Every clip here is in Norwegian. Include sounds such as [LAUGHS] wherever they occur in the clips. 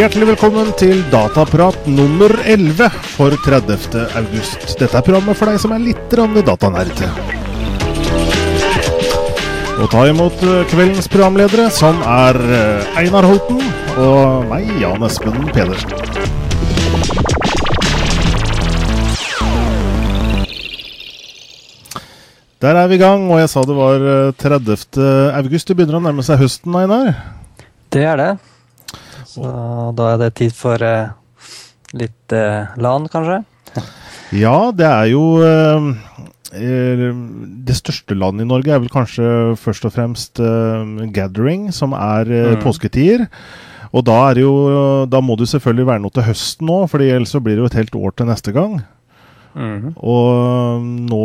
Hjertelig velkommen til Dataprat nummer 11 for 30. august. Dette er programmet for deg som er litt datanerd. Og ta imot eh, kveldens programledere, som er eh, Einar Holten og meg, Jan Espen Pedersen. Der er vi i gang, og jeg sa det var eh, 30. august. Det begynner å nærme seg høsten, Einar. Det er det. Så da er det tid for eh, litt eh, LAN, kanskje? [LAUGHS] Ja, det er jo eh, Det største landet i Norge er vel kanskje først og fremst eh, Gathering, som er eh, Mm. påsketider. Og da, er det jo, da må det selvfølgelig være noe til høsten nå, for ellers så blir det jo et helt år til neste gang. Mm. Og nå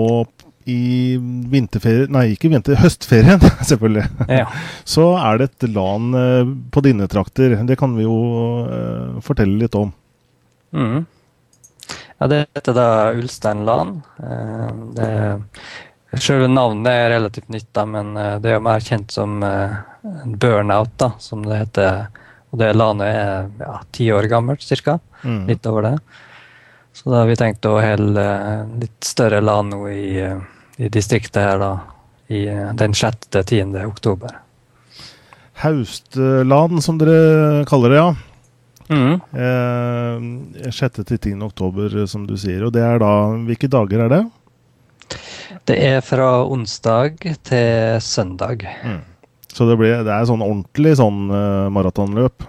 i vinterferien Nei, ikke vinter, høstferien, [LAUGHS] selvfølgelig. Ja. Så er det et LAN eh, på dine trakter. Det kan vi jo eh, fortelle litt om. Mm. ja, det heter da Ulstein LAN. Eh, det, selve navnet er relativt nytt, da, men det er jo mer kjent som burnout, da, som det heter. Og det LAN-et er ja, ti år gammelt, ca. Mm. Litt over det. Så da har vi tenkt å holde litt større LAN nå i, i distriktet her, da. I eh, den 6.-10. oktober. Haustland, som dere kaller det, ja. Mm. Eh, 6.-10. oktober, eh, som du sier. Og det er da Hvilke dager er det? Det er fra onsdag til søndag. Så det, blir, det er sånn ordentlig sånn uh, maratonløp.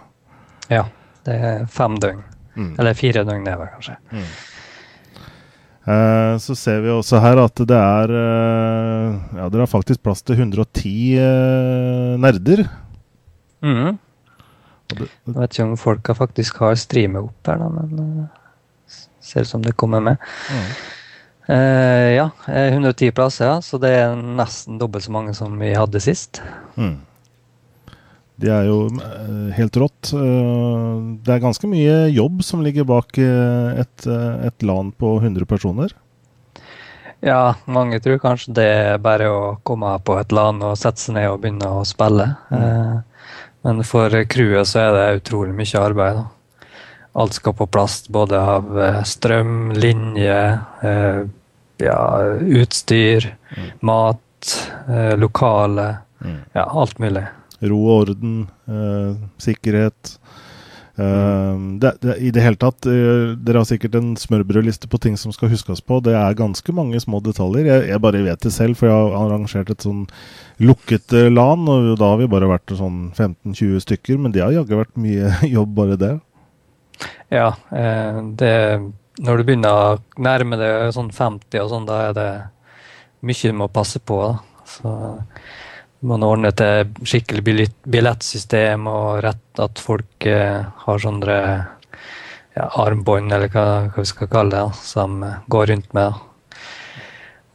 Ja. Det er fem døgn. Mm. Eller fire døgn nedover, kanskje. Eh, så ser vi også her at det er eh, Ja, dere har faktisk plass til 110 eh, nerder. Mhm. Og det, Jeg vet ikke om folka faktisk har streamet opp her, da, men ser ut som det kommer med. mm. Eh, ja, eh, 110 plasser, ja, så det er nesten dobbelt så mange som vi hadde sist. Mm. Det er jo eh, helt rått. Eh, det er ganske mye jobb som ligger bak eh, et, et LAN på 100 personer. Ja, mange tror kanskje det er bare å komme på et LAN og sette seg ned og begynne å spille. Mm. men for crewet så er det utrolig mye arbeid. da. Alt skal på plass, både av strøm, linje, ja, utstyr, mat, lokale. lokale. Ja, alt mulig. Ro og orden, eh, sikkerhet. Eh, det, det, I det hele tatt, eh, dere har sikkert en smørbrødliste på ting som skal huskes på. Det er ganske mange små detaljer. Jeg, jeg bare vet det selv, for jeg har arrangert et sånn lukket LAN, og da har vi bare vært sånn 15-20 stykker, men det har jaggu vært mye [LAUGHS] jobb, bare det. Ja, det Når du begynner å nærme deg sånn 50 og sånn, da er det mye du må passe på. Da. Så man ordnet et skikkelig billett, billettsystem og rett at folk eh, har sånne ja, armbånd, eller hva, hva vi skal kalle det, som eh, går rundt med.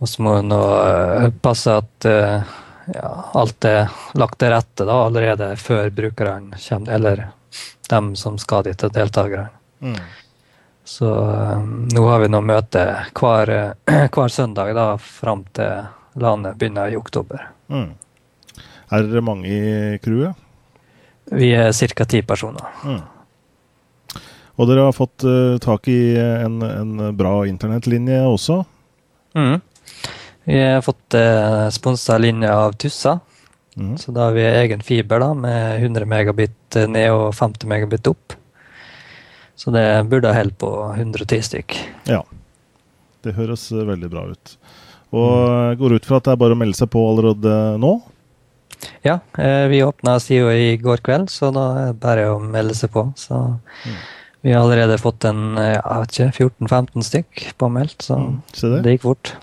Og så må man eh, passe at eh, ja, alt er lagt til rette da, allerede før brukerne kommer, eller dem som skal dit, til deltakerne. Så eh, nå har vi nå møte hver, [CLEARS THROAT] hver søndag da, fram til landet begynner i oktober. Mm. Er dere mange i crewet? Vi er ca. ti personer. Og dere har fått uh, tak i en, en bra internettlinje også? Mhm. Vi har fått uh, sponsa linje av Tussa, Mm. så da har vi egen fiber da, med 100 megabit ned og 50 megabit opp. Så det burde holde på 110 stykk. Ja. Det høres eh, veldig bra ut. Og går ut fra at det er bare å melde seg på allerede nå? Ja, eh, vi åpna SIO i går kveld, så da er det bare å melde seg på. Så vi har allerede fått en eh, jeg vet ikke, 14-15 stykk påmeldt, så Mm, det. det gikk fort.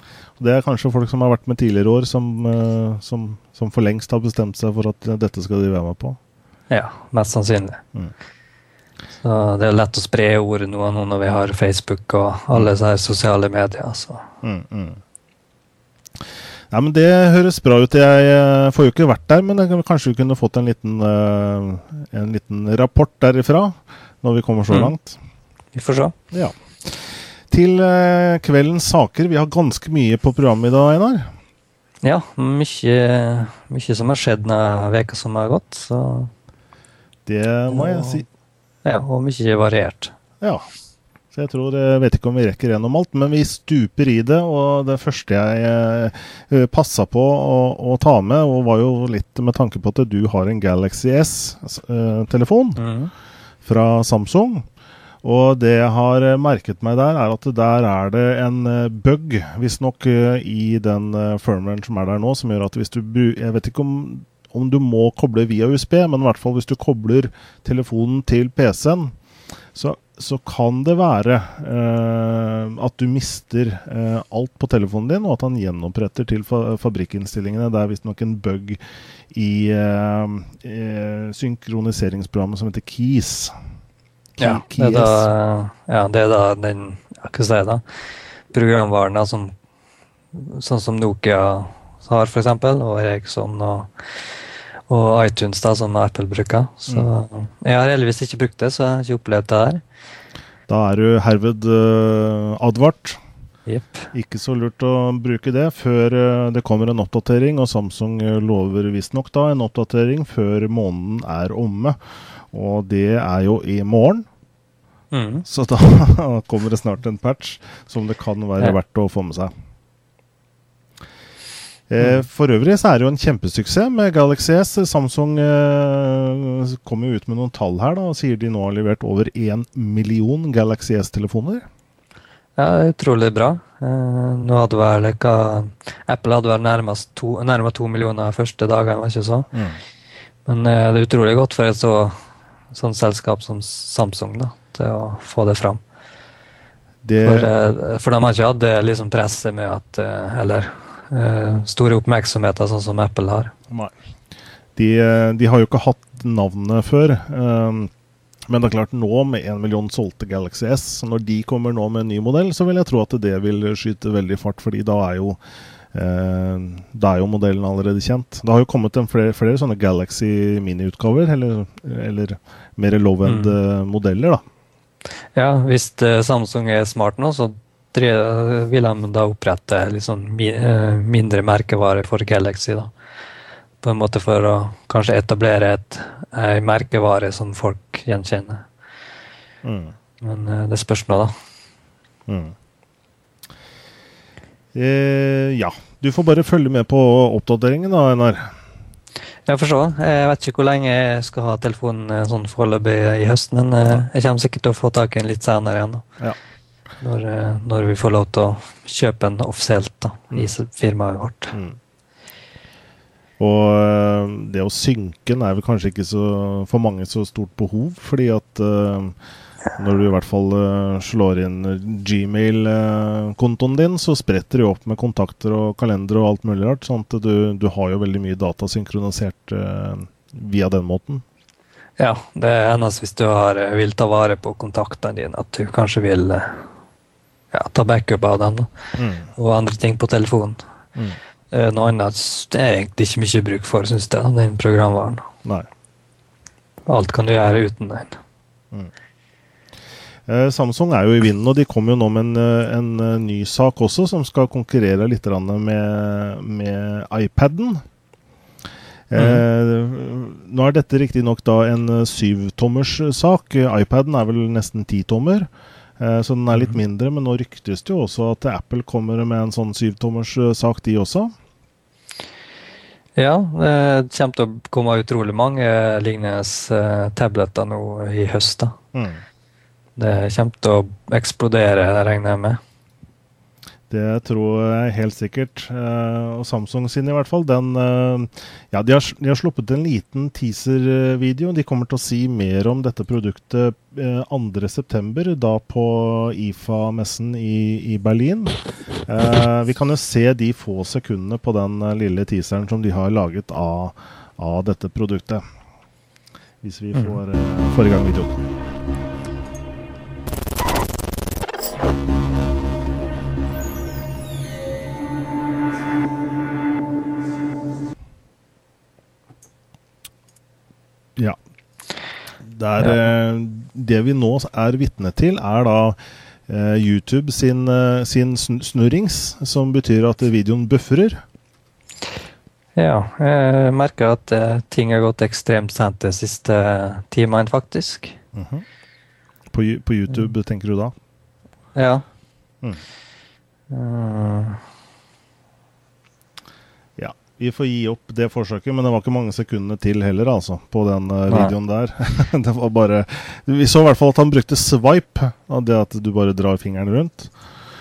Det er kanskje folk som har vært med tidligere år, som, eh, som, som for lengst har bestemt seg for at dette skal de være med på. Ja, mest sannsynlig. Mm. Så det er lett å spre ordet nå, nå når vi har Facebook og alle disse sosiale medier. Så. Mm, mm. Nei, men Det høres bra ut. Jeg eh, får jo ikke vært der, men kanskje vi kunne fått en liten, eh, en liten rapport derifra når vi kommer så Mm. langt. Vi får se. Ja. Til eh, kveldens saker. Vi har ganske mye på programmet i dag, Einar. Ja, mye, mye som har skjedd denne veka som har gått. Så Det må jeg si. Ja, og mye variert. Ja. Så jeg tror, jeg vet ikke om vi rekker gjennom alt, men vi stuper i det. Og det første jeg eh, passa på å, å, ta med, og var jo litt med tanke på at du har en Galaxy S-telefon eh, mm. fra Samsung. Og det jeg har merket meg der, er at der er det en eh, bug, visstnok, eh, i den eh, firmwaren som er der nå, som gjør at hvis du Jeg vet ikke om, om du må koble via USB, men i hvert fall hvis du kobler telefonen til PC-en, så så kan det være eh, at du mister eh, alt på telefonen din, og at han gjenoppretter til fa fabrikkinnstillingene. Det er visstnok en bug i eh, eh, synkroniseringsprogrammet som heter Keys. ja, det er da, ja, det er da den hva skal jeg si da, Programvarene som sånn som Nokia har, f.eks., og Eriksson og, og iTunes, da, som Apple bruker. Så mm. Jeg har heldigvis ikke brukt det, så jeg har ikke opplevd det her. Da er du herved uh, advart. Yep. Ikke så lurt å bruke det før uh, det kommer en oppdatering, og Samsung uh, lover visstnok da en oppdatering før måneden er omme. Og det er jo i morgen. Mm. Så da [LAUGHS] kommer det snart en patch som det kan være verdt å få med seg. Eh, for øvrig så er det jo en kjempesuksess med Galaxy S. Samsung eh, kommer jo ut med noen tall her da, og sier de nå har levert over én million Galaxy S-telefoner. Ja, utrolig bra. Eh, nå hadde vel ikke, Apple hadde vel nærmest to, to millioner første dagene, var ikke så? Mm. Men eh, det er utrolig godt for et så, sånn selskap som Samsung da, til å få det fram. Det... For, eh, for, de har ikke hatt det liksom presset med at eh, Eller store oppmerksomheter, sånn som Apple har. Nei. De, eh, de, har jo ikke hatt navnet før. Um, men det er klart nå med én million solgte Galaxy S, når de kommer nå med en ny modell, så vil jeg tro at det vil skyte veldig fart, fordi da er jo eh, da er jo modellen allerede kjent. Det har jo kommet flere, flere sånne Galaxy mini-utgaver, eller, eller, mer low-end-modeller, mm. da. Ja, hvis Samsung er smart nå, så vil de da opprette litt sånn mindre merkevare for Galaxy. da. På en måte for å kanskje etablere et, ei merkevare som folk gjenkjenner. Mm. Men eh, det spørs nå, da. Mm. Eh, ja. Du får bare følge med på oppdateringen, da, Einar. Jeg forstår. Jeg vet ikke hvor lenge jeg skal ha telefonen sånn foreløpig i høst, men jeg kommer sikkert til å få tak i den litt senere igjen. da. Ja. Når, eh, når, vi får lov til å kjøpe en offisielt da, i mm. firmaet vårt. Mm. Og eh, det å synke den er vel kanskje ikke så, for mange så stort behov, fordi at uh, når du i hvert fall slår inn Gmail-kontoen din, så spretter det opp med kontakter og kalender og alt mulig rart. sånn at du, du har jo veldig mye data synkronisert via den måten. Ja, det er eneste hvis du har, vil ta vare på kontaktene dine, at du kanskje vil ja, ta backup av den. Mm. Og andre ting på telefonen. Mm. Eh, noe annet det er egentlig ikke mye bruk for, syns jeg, den programvaren. Nei. Alt kan du gjøre uten den. Mm. Eh, Samsung er jo i vinden, og de kommer jo nå med en, eh, en, ny sak også, som skal konkurrere litt med, med iPaden. Mm. Eh, nå er dette riktignok en syvtommers sak. iPaden er vel nesten titommer. Eh, så den er litt mhm. mindre, men nå ryktes det jo også at Apple kommer med en sånn syvtommers eh, de også. Ja, det kommer til å komme utrolig mange lignende eh, tabletter nå i høst. da. Mm. Det kommer til å eksplodere, regner jeg med. Det tror jeg helt sikkert. Uh, og Samsung sin i hvert fall. Den uh, Ja, de har, de har, sluppet en liten teaser-video. De kommer til å si mer om dette produktet uh, eh, 2.9., da på IFA-messen i, i, Berlin. Vi kan jo se de få sekundene på den lille teaseren som de har laget av, av dette produktet. Hvis vi mm. får, får i gang videoen. Der, ja. Eh, det vi nå er vitne til, er da eh, YouTube sin, eh, sin, snurrings, som betyr at videoen bufferer. Ja, jeg merker at ting har gått ekstremt sent de siste timene, faktisk. Mhm. på, på YouTube, tenker du da? Ja. Mm. Uh. Vi får gi opp det forsøket, men det var ikke mange sekundene til heller, altså, på den Nei. videoen der. [LAUGHS] det var bare Vi så i hvert fall at han brukte swipe, av det at du bare drar fingeren rundt.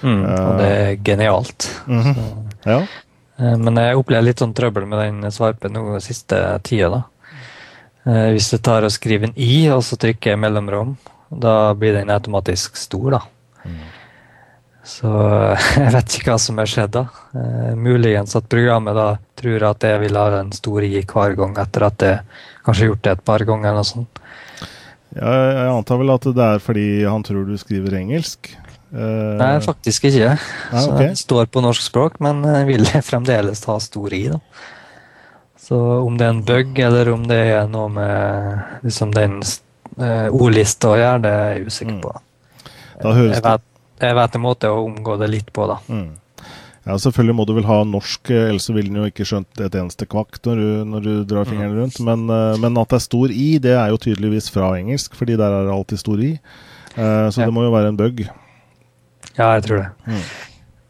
mm, og det er genialt. Mhm. Så, Ja. eh, men jeg opplever litt sånn trøbbel med den swipen nå siste tida, da. Eh, hvis jeg tar og skriver en i, og så trykker jeg mellomrom, da blir den automatisk stor, da. Mm. Så [LAUGHS] jeg vet ikke hva som har skjedd da. Eh, muligens at programmet da tror at jeg vil ha en stor i hver gang, etter at jeg kanskje har gjort det et par ganger eller noe sånt. Ja, jeg antar vel at det er fordi han tror du skriver engelsk. Eh, Nei, faktisk ikke. Nei, Så jeg det står på norsk språk, men jeg vil [LAUGHS] fremdeles ha stor i, da. Så om det er en bug, eller om det er noe med liksom den uh, ordlista å gjøre, det er jeg usikker Mm. på. Da høres jeg, vet, jeg vet en måte å omgå det litt på, da. Mm. Ja, selvfølgelig må du vel ha norsk, eh, ellers ville den jo ikke skjønt et eneste kvakk når du, når du drar Mm. fingeren rundt. Men, eh, men at det er stor i, det er jo tydeligvis fra engelsk, fordi der er det alltid stor i. Så så Ja. det må jo være en bug. Ja, jeg tror det. Mm.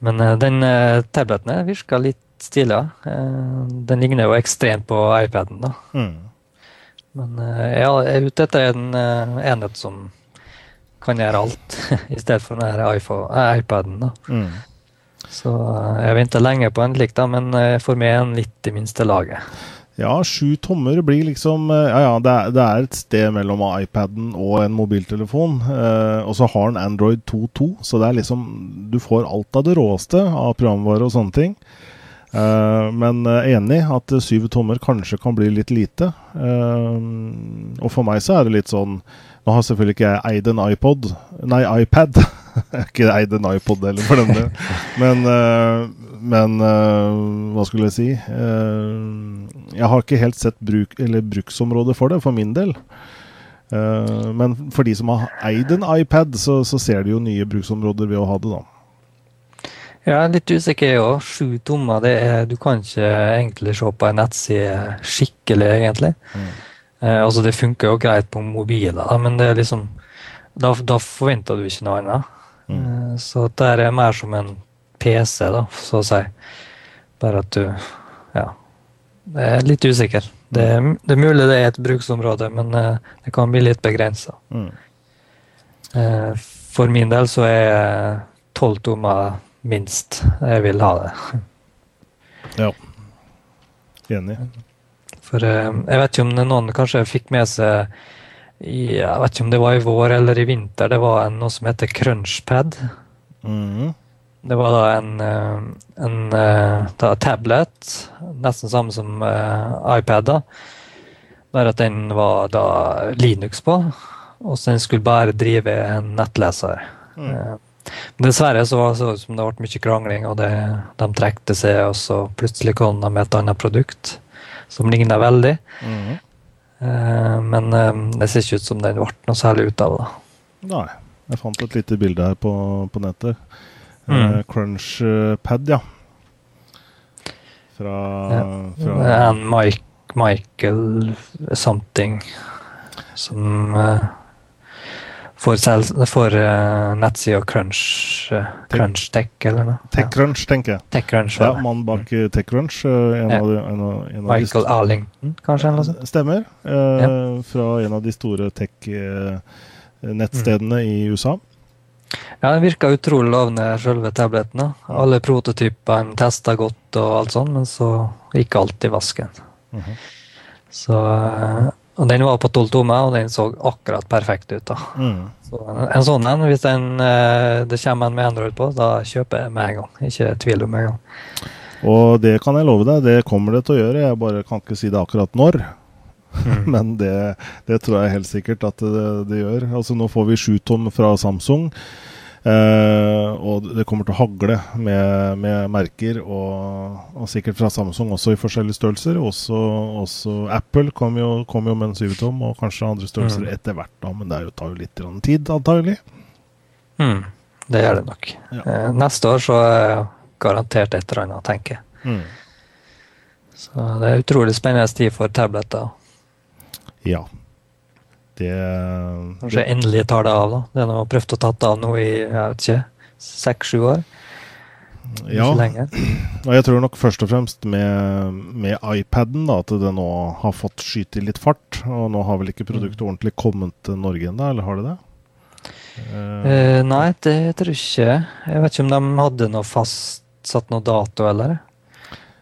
Men eh, den tableten virka litt stilig. Eh, den ligner jo ekstremt på iPaden, da. Mm. Men eh, ja, ute etter en eh, enhet som kan gjøre alt, [LAUGHS] i stedet for den eh, iPaden. da. Mm. Så eh, jeg venter lenge på en slik, da, men eh, for meg er den litt i minste laget. Ja, sju tommer blir liksom Ja, ja, det er, det er et sted mellom iPaden og en mobiltelefon. Eh, og så har den Android 2.2, så det er liksom Du får alt av det råeste av programvare og sånne ting. Eh, men enig at syv tommer kanskje kan bli litt lite. Eh, og for meg så er det litt sånn Nå har selvfølgelig ikke jeg eid en iPod, nei, iPad. [LAUGHS] Jeg har ikke eid en iPod heller, for den del. Men, eh, men eh, hva skulle jeg si? Eh, jeg har ikke helt sett bruk, eller bruksområde for det, for min del. Men for de som har eid en iPad, så, så ser de jo nye bruksområder ved å ha det, da. Jeg er litt usikker, jeg òg. Sju tommer, det er Du kan ikke egentlig se på en nettside skikkelig, egentlig. Mm. Eh, altså, det funker jo greit på mobiler, da, men det er liksom Da, da forventer du ikke noe annet. Mm. Eh, så det er mer som en PC, da, så å si. Bare at du Ja. Jeg er litt usikker. Det det er mulig det er et bruksområde, men eh, det kan bli litt begrensa. Mm. Eh, for min del så er tolv tommer minst jeg vil ha det. Ja. Enig. For eh, jeg vet ikke om noen kanskje fikk med seg i, Jeg vet ikke om det var i vår eller i vinter, det var en, noe som heter Crunchpad. Mm. Det var da en, eh, en eh, da, tablet, nesten samme som uh, iPad, da. Bare at den var da Linux på, og så den skulle bare drive en nettleser. Mm. Uh, dessverre så var det så ut som det ble mye krangling, og det, de trekte seg, og så plutselig kom de med et annet produkt som ligna veldig. Mm. Uh, Men uh, det ser ikke ut som den ble noe særlig ut av det. Nei. Jeg fant et lite bilde her på, på nettet. Mm. Eh, Crunchpad, ja. Fra, ja. fra en Mike, Michael something som uh, får, selv, får uh, nettsida Crunch, uh, Crunch Tech eller noe. TechCrunch, tenker jeg. Ja, TechCrunch. Ja. Mannen bak mm. TechCrunch. eh, En Ja. av en av, en av Michael Arlington, kanskje? eller noe sånt? Stemmer. Ja. Fra en av de store tech-nettstedene Mm. i USA. Ja, Den virka utrolig lovende, selve tabletten. Alle prototypene testa godt, og alt sånt, men så gikk alt i vasken. Mhm. Så, eh, og Den var på tolv tommer, og den så akkurat perfekt ut. da. Mm. Så en, en sånn en, hvis den, eh, det kommer en med Android på, da kjøper jeg med en gang. Ikke tvil om en gang. Og det kan jeg love deg, det kommer det til å gjøre. Jeg bare kan ikke si det akkurat når. [LAUGHS] Men det, det tror jeg helt sikkert at det, det gjør. Altså Nå får vi 7 tom fra Samsung. Eh, og det kommer til å hagle med, med merker, og, og sikkert fra Samsung også i forskjellige størrelser. Også, også Apple kom jo, kom jo med en syvtom, og kanskje andre størrelser Mm. etter hvert. da, Men det jo, tar jo litt tid, antagelig. Mm, det gjør det nok. Ja. Eh, neste år så er garantert et eller annet, tenker jeg. Mm. Så det er utrolig spennende tid for tabletter. Ja. Det, Kanskje endelig tar det av. da. Det er noe prøvd å ta det av nå i jeg vet ikke, seks-sju år. Ja, Ikke lenger. og jeg tror nok først og fremst med, med iPaden da, at det nå har fått skyte i litt fart. Og nå har vel ikke produktet Mm. ordentlig kommet til Norge ennå, eller har det det? Eh, nei, det tror jeg ikke. Jeg vet ikke om de hadde noe fastsatt noe dato, eller?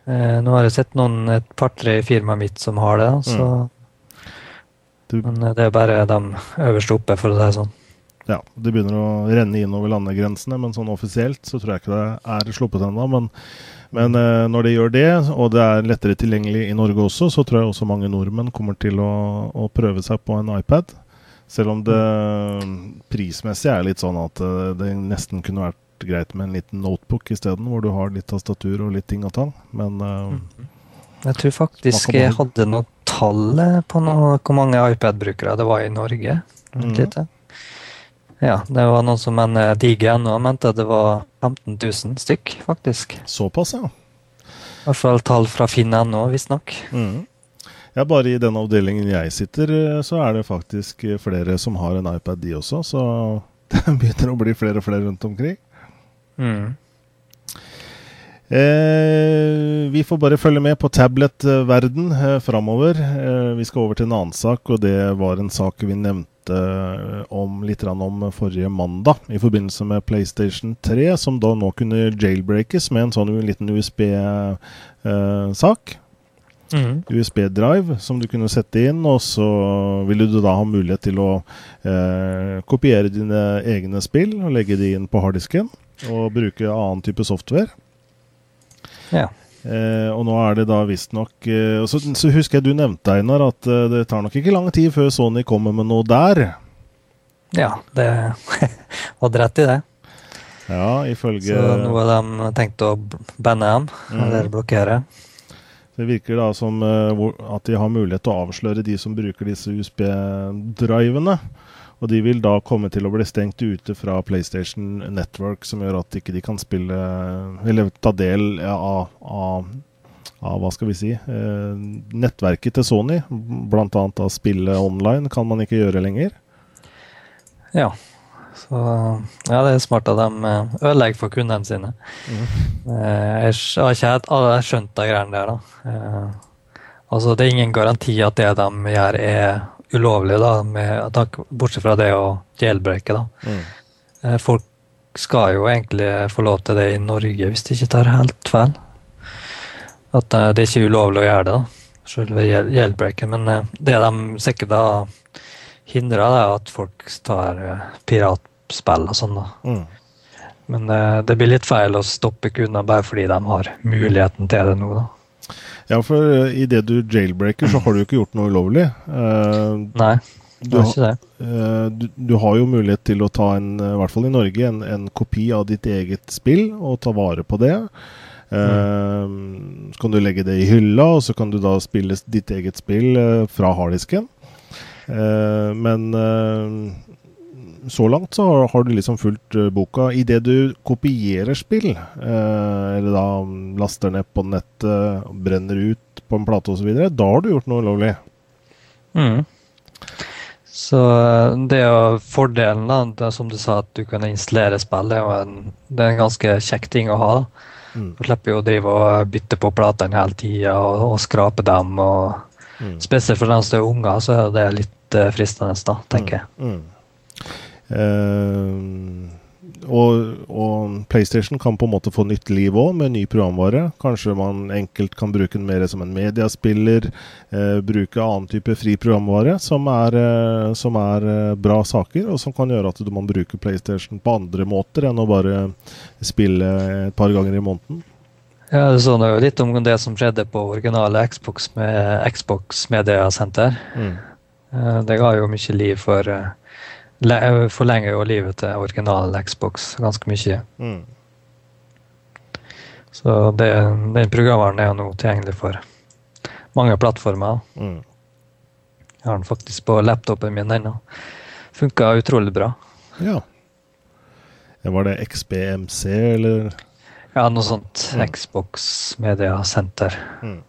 Uh, nå har jeg sett noen, et par-tre i firmaet mitt som har det, så Du- Men eh, det er bare de øverste oppe, for å si det sånn. ja, det begynner å renne inn over landegrensene, men sånn offisielt så tror jeg ikke det er sluppet ennå. Men, men eh, når det gjør det, og det er lettere tilgjengelig i Norge også, så tror jeg også mange nordmenn kommer til å, å prøve seg på en iPad. Selv om det prismessig er litt sånn at eh, det nesten kunne vært greit med en liten notebook isteden, hvor du har litt tastatur og litt ting og tang. Men eh, Jeg tror faktisk jeg hadde noe tall på noe, hvor mange iPad-brukere det var i Norge. Ja. Ja, det var noen som en eh, diger ennå mente det var 15 000 stykk, faktisk. såpass, ja. I hvert fall tall fra finn.no, visstnok. Mm. Ja, bare i den avdelingen jeg sitter, eh, så er det faktisk eh, flere som har en iPad, de også. Så [LAUGHS] det begynner å bli flere og flere rundt omkring. Mm. Eh, vi får bare følge med på tablet-verden eh, framover. Eh, vi skal over til en annen sak, og det var en sak vi nevnte eh, om litt om forrige mandag i forbindelse med PlayStation 3, som da nå kunne jailbreakes med en sånn liten USB-sak. Mm. USB-drive som du kunne sette inn, og så ville du da ha mulighet til å eh, kopiere dine egne spill og legge de inn på harddisken, og bruke annen type software. Ja. Eh, og nå er det da visstnok eh, så, så husker jeg du nevnte, Einar, at eh, det tar nok ikke lang tid før Sony kommer med noe der. ja, det [LAUGHS] hadde rett i det. Ja, ifølge Så har de tenkte å banne dem, mm. eller blokkere. Det virker da som eh, at de har mulighet til å avsløre de som bruker disse USB-drivene. Og de vil da komme til å bli stengt ute fra PlayStation Network, som gjør at ikke de kan spille Eller ta del av, av, av Hva skal vi si eh, Nettverket til Sony. Blant annet da spille online kan man ikke gjøre lenger. Ja. Så ja, det er smart at de eh, ødelegger for kundene sine. Eh, Jeg har ikke helt skjønt de greiene der, da. Eh, Altså, det er ingen garanti at det de gjør, er ulovlig, da, med, bortsett fra det å jailbreake, da. Mm. Eh, Folk skal jo egentlig få lov til det i Norge, hvis de ikke tar helt feil. At eh, det er ikke ulovlig å gjøre det, da. Selve jail- jailbreaken. Men eh, det de sikkert da hindrer, er at folk tar piratspill og sånn, da. Mm. Men det blir litt feil å stoppe kunder bare fordi de har muligheten til det nå, da. Ja, for i idet du jailbreaker, så har du jo ikke gjort noe ulovlig. Uh, Nei, du, det er har- ikke det. Uh, du, du har jo mulighet til å ta en, eh, i hvert fall i Norge, en, en kopi av ditt eget spill og ta vare på det. Eh, Så kan du legge det i hylla, og så kan du da spille ditt eget spill eh, fra harddisken. Eh, men eh, så langt så har, du liksom fulgt uh, boka. Idet du kopierer spill, eh, eller da laster ned på nettet, brenner ut på en plate osv., da har du gjort noe ulovlig. Mm. Så eh, det er jo fordelen, da, det som du sa, at du kan installere spill, det er jo en, det er en ganske kjekk ting å ha. da. Mm. Du slipper jo å drive og bytte på platene hele tida og, og skrape dem. og Mm. Spesielt for dem som er unger, så er det litt eh, fristende, da, tenker jeg. Mm. Eh, og, og PlayStation kan på en måte få nytt liv òg, med ny programvare. Kanskje man enkelt kan bruke den mer som en mediaspiller. Eh, bruke annen type fri programvare, som er, eh, som er eh, bra saker, og som kan gjøre at du man bruker PlayStation på andre måter enn å bare spille et par ganger i måneden. Ja, Du så jo litt om det som skjedde på originale Xbox med Xbox Media Center. Mm. Eh, Det ga jo mye liv for le- Forlenger jo livet til original Xbox ganske mye. Mm. Så det, den programvaren er jo nå tilgjengelig for mange plattformer. Mm. Jeg har den faktisk på laptopen min ennå. Funka utrolig bra. Ja. Ja, Var det XBMC, eller? Ja, noe sånt. Mm. Xbox Media Center. Mm.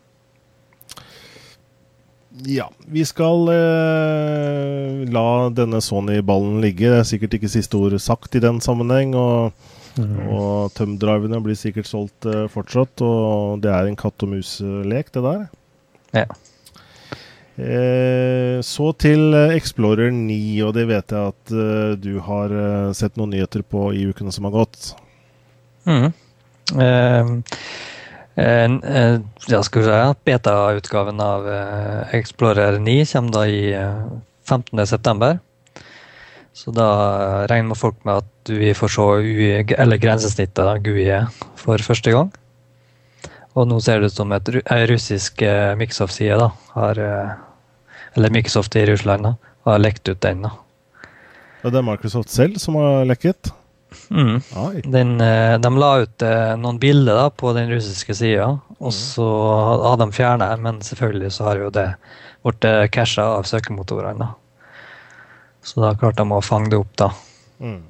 Ja, vi skal eh, la denne Sony-ballen ligge. Det er sikkert ikke siste ord sagt i den sammenheng. Og, mm. og tøm-drivene blir sikkert solgt eh, fortsatt. Og det er en katt og mus-lek, det der. Ja. Eh, så til eh, Explorer 9, og det vet jeg at uh, du har uh, sett noen nyheter på i ukene som har gått. Mm. Uh, ja, skal vi si Beta-utgaven av Explorer 9 kommer da i 15.9. Så da regner folk med at vi får se UI, eller grensesnittet GUI for første gang. Og nå ser det ut som et russisk Mixoff-side har eller Microsoft i Russland, da, har lekt ut den. da. Det er Microsoft selv som har lekket? Mm. Den, eh, de la ut eh, noen bilder da, på den russiske sida, og mm. så hadde de fjerna men selvfølgelig så har jo det blitt eh, casha av søkemotorene. Så da klarte de å fange det opp, da. Mm.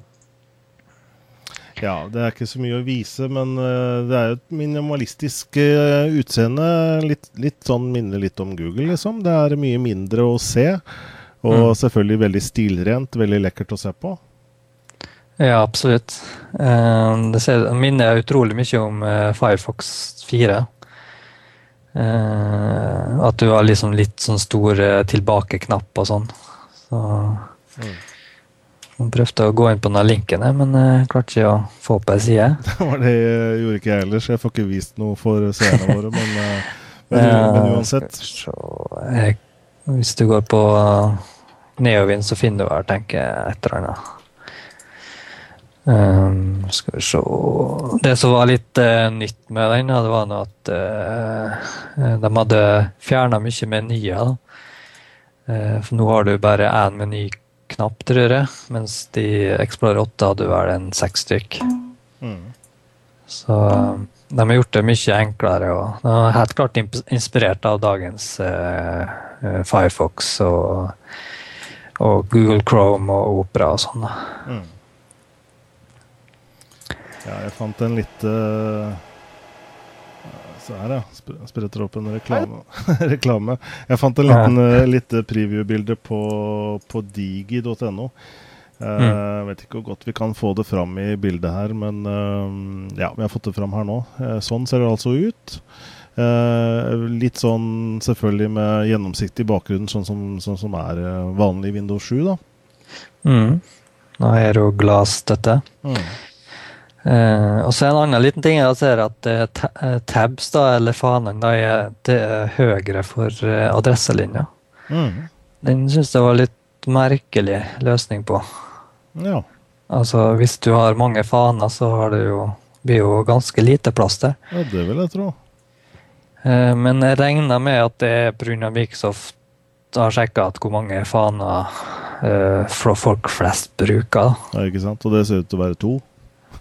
Ja, det er ikke så mye å vise, men det er jo et minimalistisk utseende. Litt, litt, sånn minner litt om Google, liksom. Det er mye mindre å se. Og mm. selvfølgelig veldig stilrent, veldig lekkert å se på. Ja, absolutt. Uh, det ser, minner utrolig mye om Firefox 4. at du har liksom litt sånn stor tilbakeknapp og sånn. Så mm. Jeg prøvde å gå inn på den linken, men jeg klarte ikke å få opp ei side. [LAUGHS] det gjorde ikke jeg heller, så jeg får ikke vist noe for seerne [LAUGHS] våre. Men, eh, men, men uansett. Jeg, hvis du går på Neovin, så finner du her, tenker jeg, et eller annet. Um, skal vi se Det som var litt uh, nytt med den, det var at uh, de hadde fjerna mye menyer. Uh, for nå har du bare én menyknapp, tror jeg. Mens de Explorer 8 hadde vel en seks stykk. Mm. Så de har gjort det mye enklere. og De er helt klart inspirert av dagens uh, Firefox og, og, Google Chrome og Opera og sånn. Mm. Ja, jeg fant en litt uh Se her, ja. Spretter opp en reklame. [LAUGHS] reklame. Jeg fant en liten uh, lite preview-bilde på, på digi.no. Uh, eh, mm. vet ikke hvor godt vi kan få det fram i bildet her, men uh, ja, vi har fått det fram her nå. Uh, sånn ser det altså ut. litt sånn selvfølgelig med gjennomsiktig bakgrunn, sånn som, sånn som er vanlig i Windows 7, da. Mm. Nå er det jo glassstøtte. Mm. Uh, og så En annen liten ting jeg ser at uh, tabs, da, eller fanen, da er, det er høyere for uh, adresselinja. Mm. Den syns jeg var litt merkelig løsning på. Ja. Altså, Hvis du har mange faner, så har det jo, blir jo ganske lite plass der. Ja, det vil jeg tro. Men jeg regner med at det er pga. Microsoft har sjekka hvor mange faner folk flest bruker. Ja, ikke sant? Og det ser ut til å være to.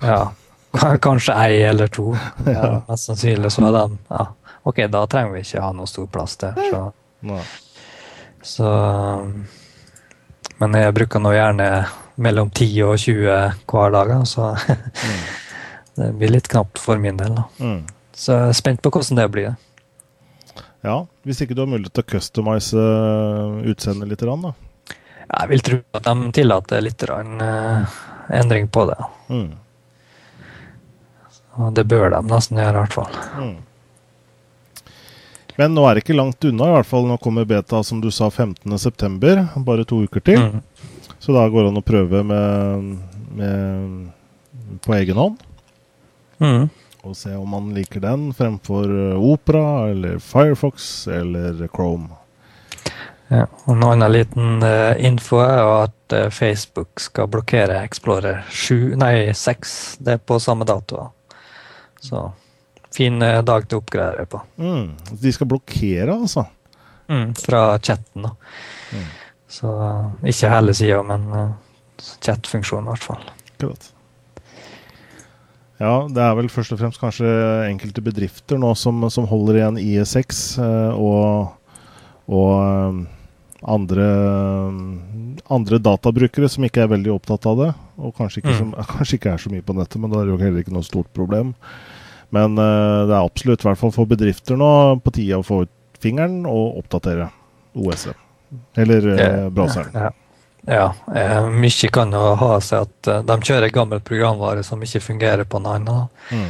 Ja. [LAUGHS] Kanskje ei eller to. Ja, mest sannsynlig så er den ja. Ok, da trenger vi ikke ha noe stor plass til. Så. så Men jeg bruker nå gjerne mellom 10 og 20 hver dag, så mm. [LAUGHS] det blir litt knapt for min del. Mm. Så jeg er spent på hvordan det blir. Ja, hvis ikke du har mulighet til å customize eh, utseendet litt, da? Jeg vil tro at de tillater litt uh, endring på det. Mm. Og det bør de nesten gjøre, i hvert fall. Mm. Men nå er det ikke langt unna. i hvert fall Nå kommer beta, som du sa, 15.9. Bare to uker til. Mm. Så da går det an å prøve med, med på egen hånd. Mm. Og se om man liker den fremfor eh, Opera eller Firefox eller Chrome. Ja, og En annen liten uh, info er at uh, Facebook skal blokkere Explorer 7, nei 6. Det er på samme dato. Så fin eh, dag til å oppgradere på. Mm. De skal blokkere, altså? Mm, fra chatten, da. Mm. Så uh, ikke hele sida, men uh, chat-funksjonen, i hvert fall. Akkurat. Ja, det er vel først og fremst kanskje enkelte bedrifter nå som, som holder igjen IE6 uh, og, og andre, andre, databrukere som ikke er veldig opptatt av det. Og kanskje ikke, mm. som, [LAUGHS] kanskje ikke er så mye på nettet, men da er det jo heller ikke noe stort problem. Men uh, det er absolutt, i hvert fall for bedrifter nå, på tide å få ut fingeren og oppdatere. OS-et. Eller uh, braseren. Ja. ja. Eh, mye kan jo ha seg at eh, de kjører gammel programvare som ikke fungerer på en annen. Mm.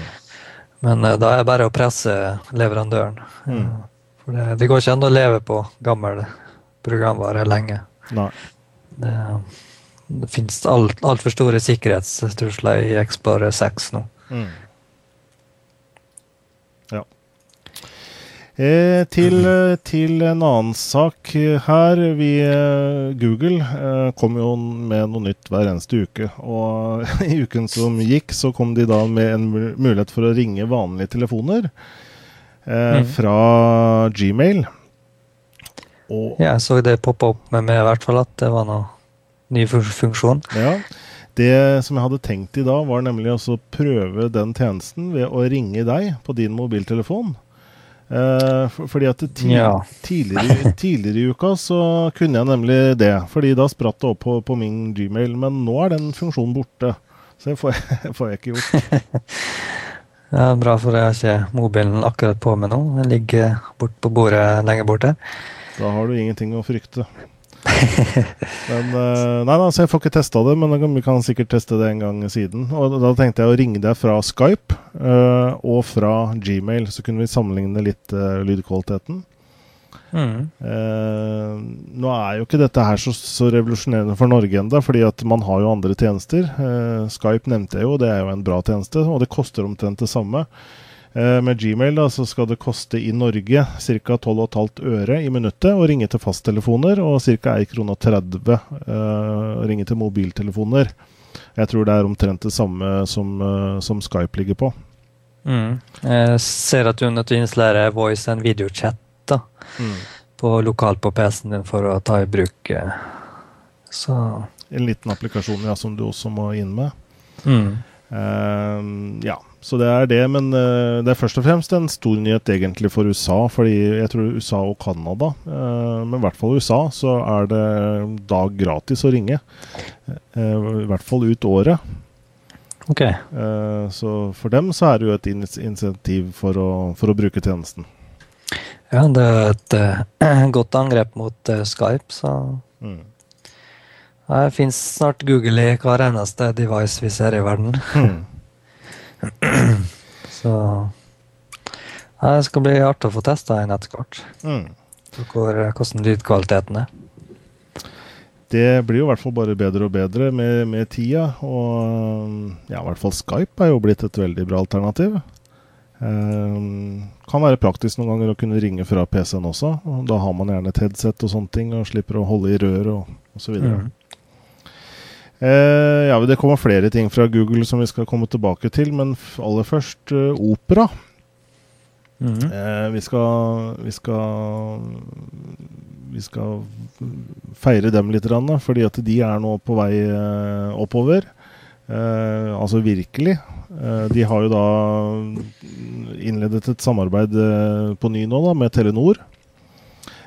Men eh, da er det bare å presse leverandøren. Mm. Eh, For det, det går ikke an å leve på gammel programvare lenge. Nei. Det, det finnes alt- altfor store sikkerhetstrusler i Explorer 6 nå. Mm. Ja. Eh, til, eh, til en annen sak her. Vi, eh, Google eh, kommer jo med noe nytt hver eneste uke. Og [LAUGHS] i uken som gikk, så kom de da med en mulighet for å ringe vanlige telefoner eh, mm. fra Gmail. Og Ja, jeg så det poppa opp med meg i hvert fall at det var noe ny funksjon. Ja. Det som jeg hadde tenkt i dag, var nemlig å prøve den tjenesten ved å ringe deg på din mobiltelefon. Eh, for, fordi at ti Ja. tidligere, tidligere i uka så kunne jeg nemlig det. Fordi da spratt det opp på, på min Gmail, men nå er den funksjonen borte. Så det får [LAUGHS] får jeg ikke gjort. Det [LAUGHS] Ja, bra, for jeg har ikke mobilen akkurat på meg nå. Den ligger bort på bordet lenger borte. Da har du ingenting å frykte. [LAUGHS] Men, eh, nei, altså, jeg får ikke testa det, men vi kan sikkert teste det en gang siden. Og da tenkte jeg å ringe deg fra Skype uh, og fra Gmail, så kunne vi sammenligne litt uh, lydkvaliteten. Mm. Uh, nå er jo ikke dette her så, så revolusjonerende for Norge ennå, fordi at man har jo andre tjenester. Skype nevnte jeg jo, det er jo en bra tjeneste, og det koster omtrent det samme. Eh, med Gmail da, så skal det koste i Norge ca. 12,5 øre i minuttet å ringe til fasttelefoner, og ca. 1 krone og 30 eh, å ringe til mobiltelefoner. Jeg tror det er omtrent det samme som, eh, som Skype ligger på. Mm. Jeg ser at du er nødt til å installere voice and videochat da, på lokalt på PC-en din for å ta i bruk. eh, Så En liten applikasjon ja, som du også må inn med. mm. Uh, ja, så det er det. Men eh, det er først og fremst en stor nyhet egentlig for USA. Fordi jeg tror USA og Canada, eh, men i hvert fall USA, så er det da gratis å ringe. Eh, I hvert fall ut året. OK. Så for dem så er det jo et ins- insentiv for å, for å bruke tjenesten. Ja, det er et [CLEARS THROAT] godt angrep mot Skype, så Mm. det fins snart Google i hver eneste device vi ser i verden. Mm. [LAUGHS] [CLEARS THROAT] Så ja, det skal bli artig å få testa en etter hvert. Mm. Hvordan lydkvaliteten er. Det blir jo i hvert fall bare bedre og bedre med, med tida. Og ja, i hvert fall Skype er jo blitt et veldig bra alternativ. Um, kan være praktisk noen ganger å kunne ringe fra PC-en også. og Da har man gjerne et headset og sånne ting, og slipper å holde i rør og osv. Mm. Uh, ja, det kommer flere ting fra Google som vi skal komme tilbake til, men aller først eh, Opera. Mhm. Eh, vi skal Vi skal Vi skal feire dem litt, grann, da, fordi at de er nå på vei eh, oppover. Eh, altså virkelig. Eh, de har jo da innledet et samarbeid eh, på ny nå da, med Telenor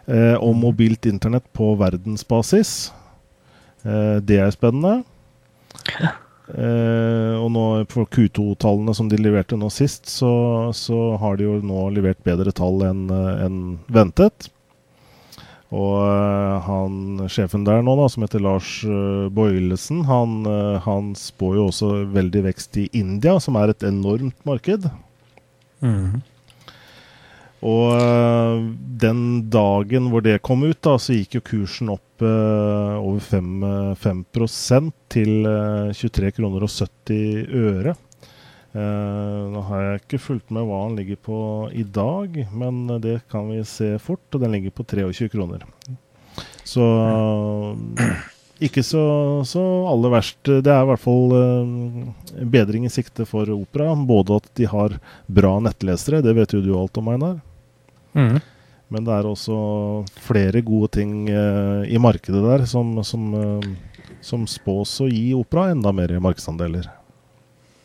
eh, om mobilt internett på verdensbasis. Eh, det er spennende. Eh, og nå for Q2-tallene som de leverte nå sist, så, så har de jo nå levert bedre tall enn en ventet. Og eh, han sjefen der nå, da, som heter Lars Boilesen, han, eh, han spår jo også veldig vekst i India, som er et enormt marked. Mhm. Og øh, den dagen hvor det kom ut, da, så gikk jo kursen opp øh, over 5, øh, 5% til øh, 23 kroner og 70 øre. Eh, nå har jeg ikke fulgt med hva den ligger på i dag, men det kan vi se fort, og den ligger på 23 kroner. Så ikke så, så aller verst. Det er i hvert fall bedring i sikte for Opera. Både at de har bra nettlesere, det vet jo du alt om, Einar. Mhm. Men det er også flere gode ting eh, i markedet der som, som, eh, som spås å gi opera enda mer markedsandeler.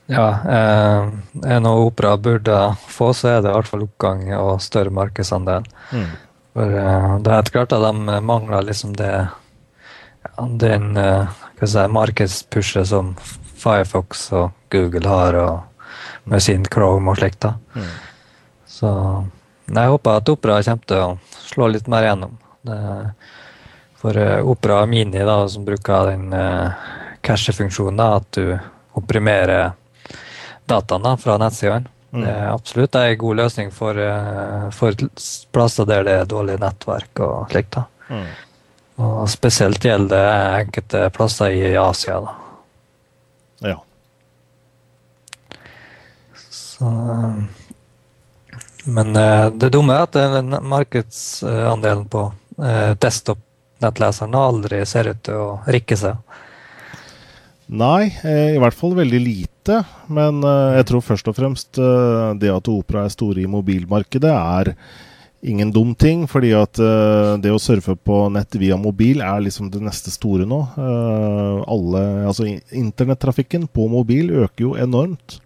Ja, eh, er noe opera burde få, så er det i hvert fall oppgang og større markedsandel. Mm. For eh, det er helt klart at de mangler liksom det den eh, si, markedspushet som Firefox og Google har, og med sin Chrome og slikt. Mm. Så jeg håper at opera kommer til å slå litt mer gjennom. Det, for uh, Opera Mini, da, som bruker den uh, cache-funksjonen, at du opprimerer dataene fra nettsidene, mm. det er absolutt en god løsning for, uh, for, plasser der det er dårlig nettverk og slikt. Mm. Og spesielt gjelder det enkelte plasser i Asia. da. Ja. Så Men det dumme er at markedsandelen på desktop-nettleseren aldri ser ut til å rikke seg. Nei, i hvert fall veldig lite. Men jeg tror først og fremst det at Opera er store i mobilmarkedet, er ingen dum ting. fordi at det å surfe på nett via mobil er liksom det neste store nå. Alle, altså Internettrafikken på mobil øker jo enormt.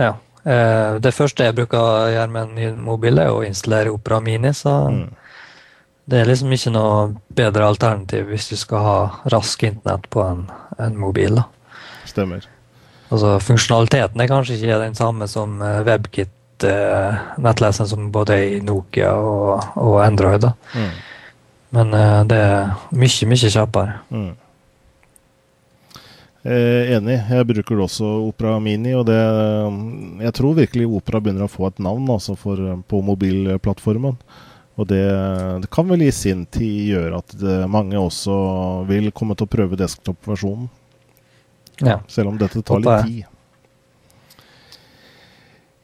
Ja. Uh, det første jeg bruker å gjøre med en ny mobil, er å installere Opera Mini. Så mm. det er liksom ikke noe bedre alternativ hvis du skal ha rask internett på en, en mobil. da. Stemmer. Altså Funksjonaliteten er kanskje ikke den samme som WebKit uh, nettleseren som både i Nokia og, og Android. Mm. Men det er mye, mye kjappere. Mm. Eh, enig. Jeg bruker også Opera Mini, og det Jeg tror virkelig Opera begynner å få et navn altså for, på mobilplattformen. Og det, det, kan vel i sin tid gjøre at det, mange også vil komme til å prøve desktop-versjonen. Ja. Selv om dette tar litt tid.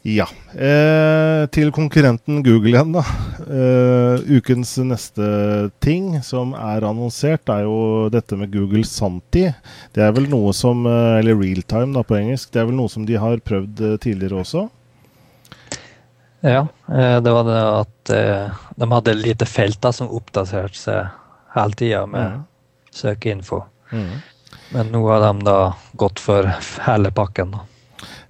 Ja. Eh, til konkurrenten Google igjen, da. Eh, ukens neste ting som er annonsert, er jo dette med Google Santi. Det er vel noe som eh, Eller realtime, da, på engelsk. Det er vel noe som de har prøvd eh, tidligere også? Ja. Eh, det var det at eh, de hadde lite felt som oppdaterte seg hele tida med mm. søkeinfo. Mm. Men nå har de da gått for hele pakken. da.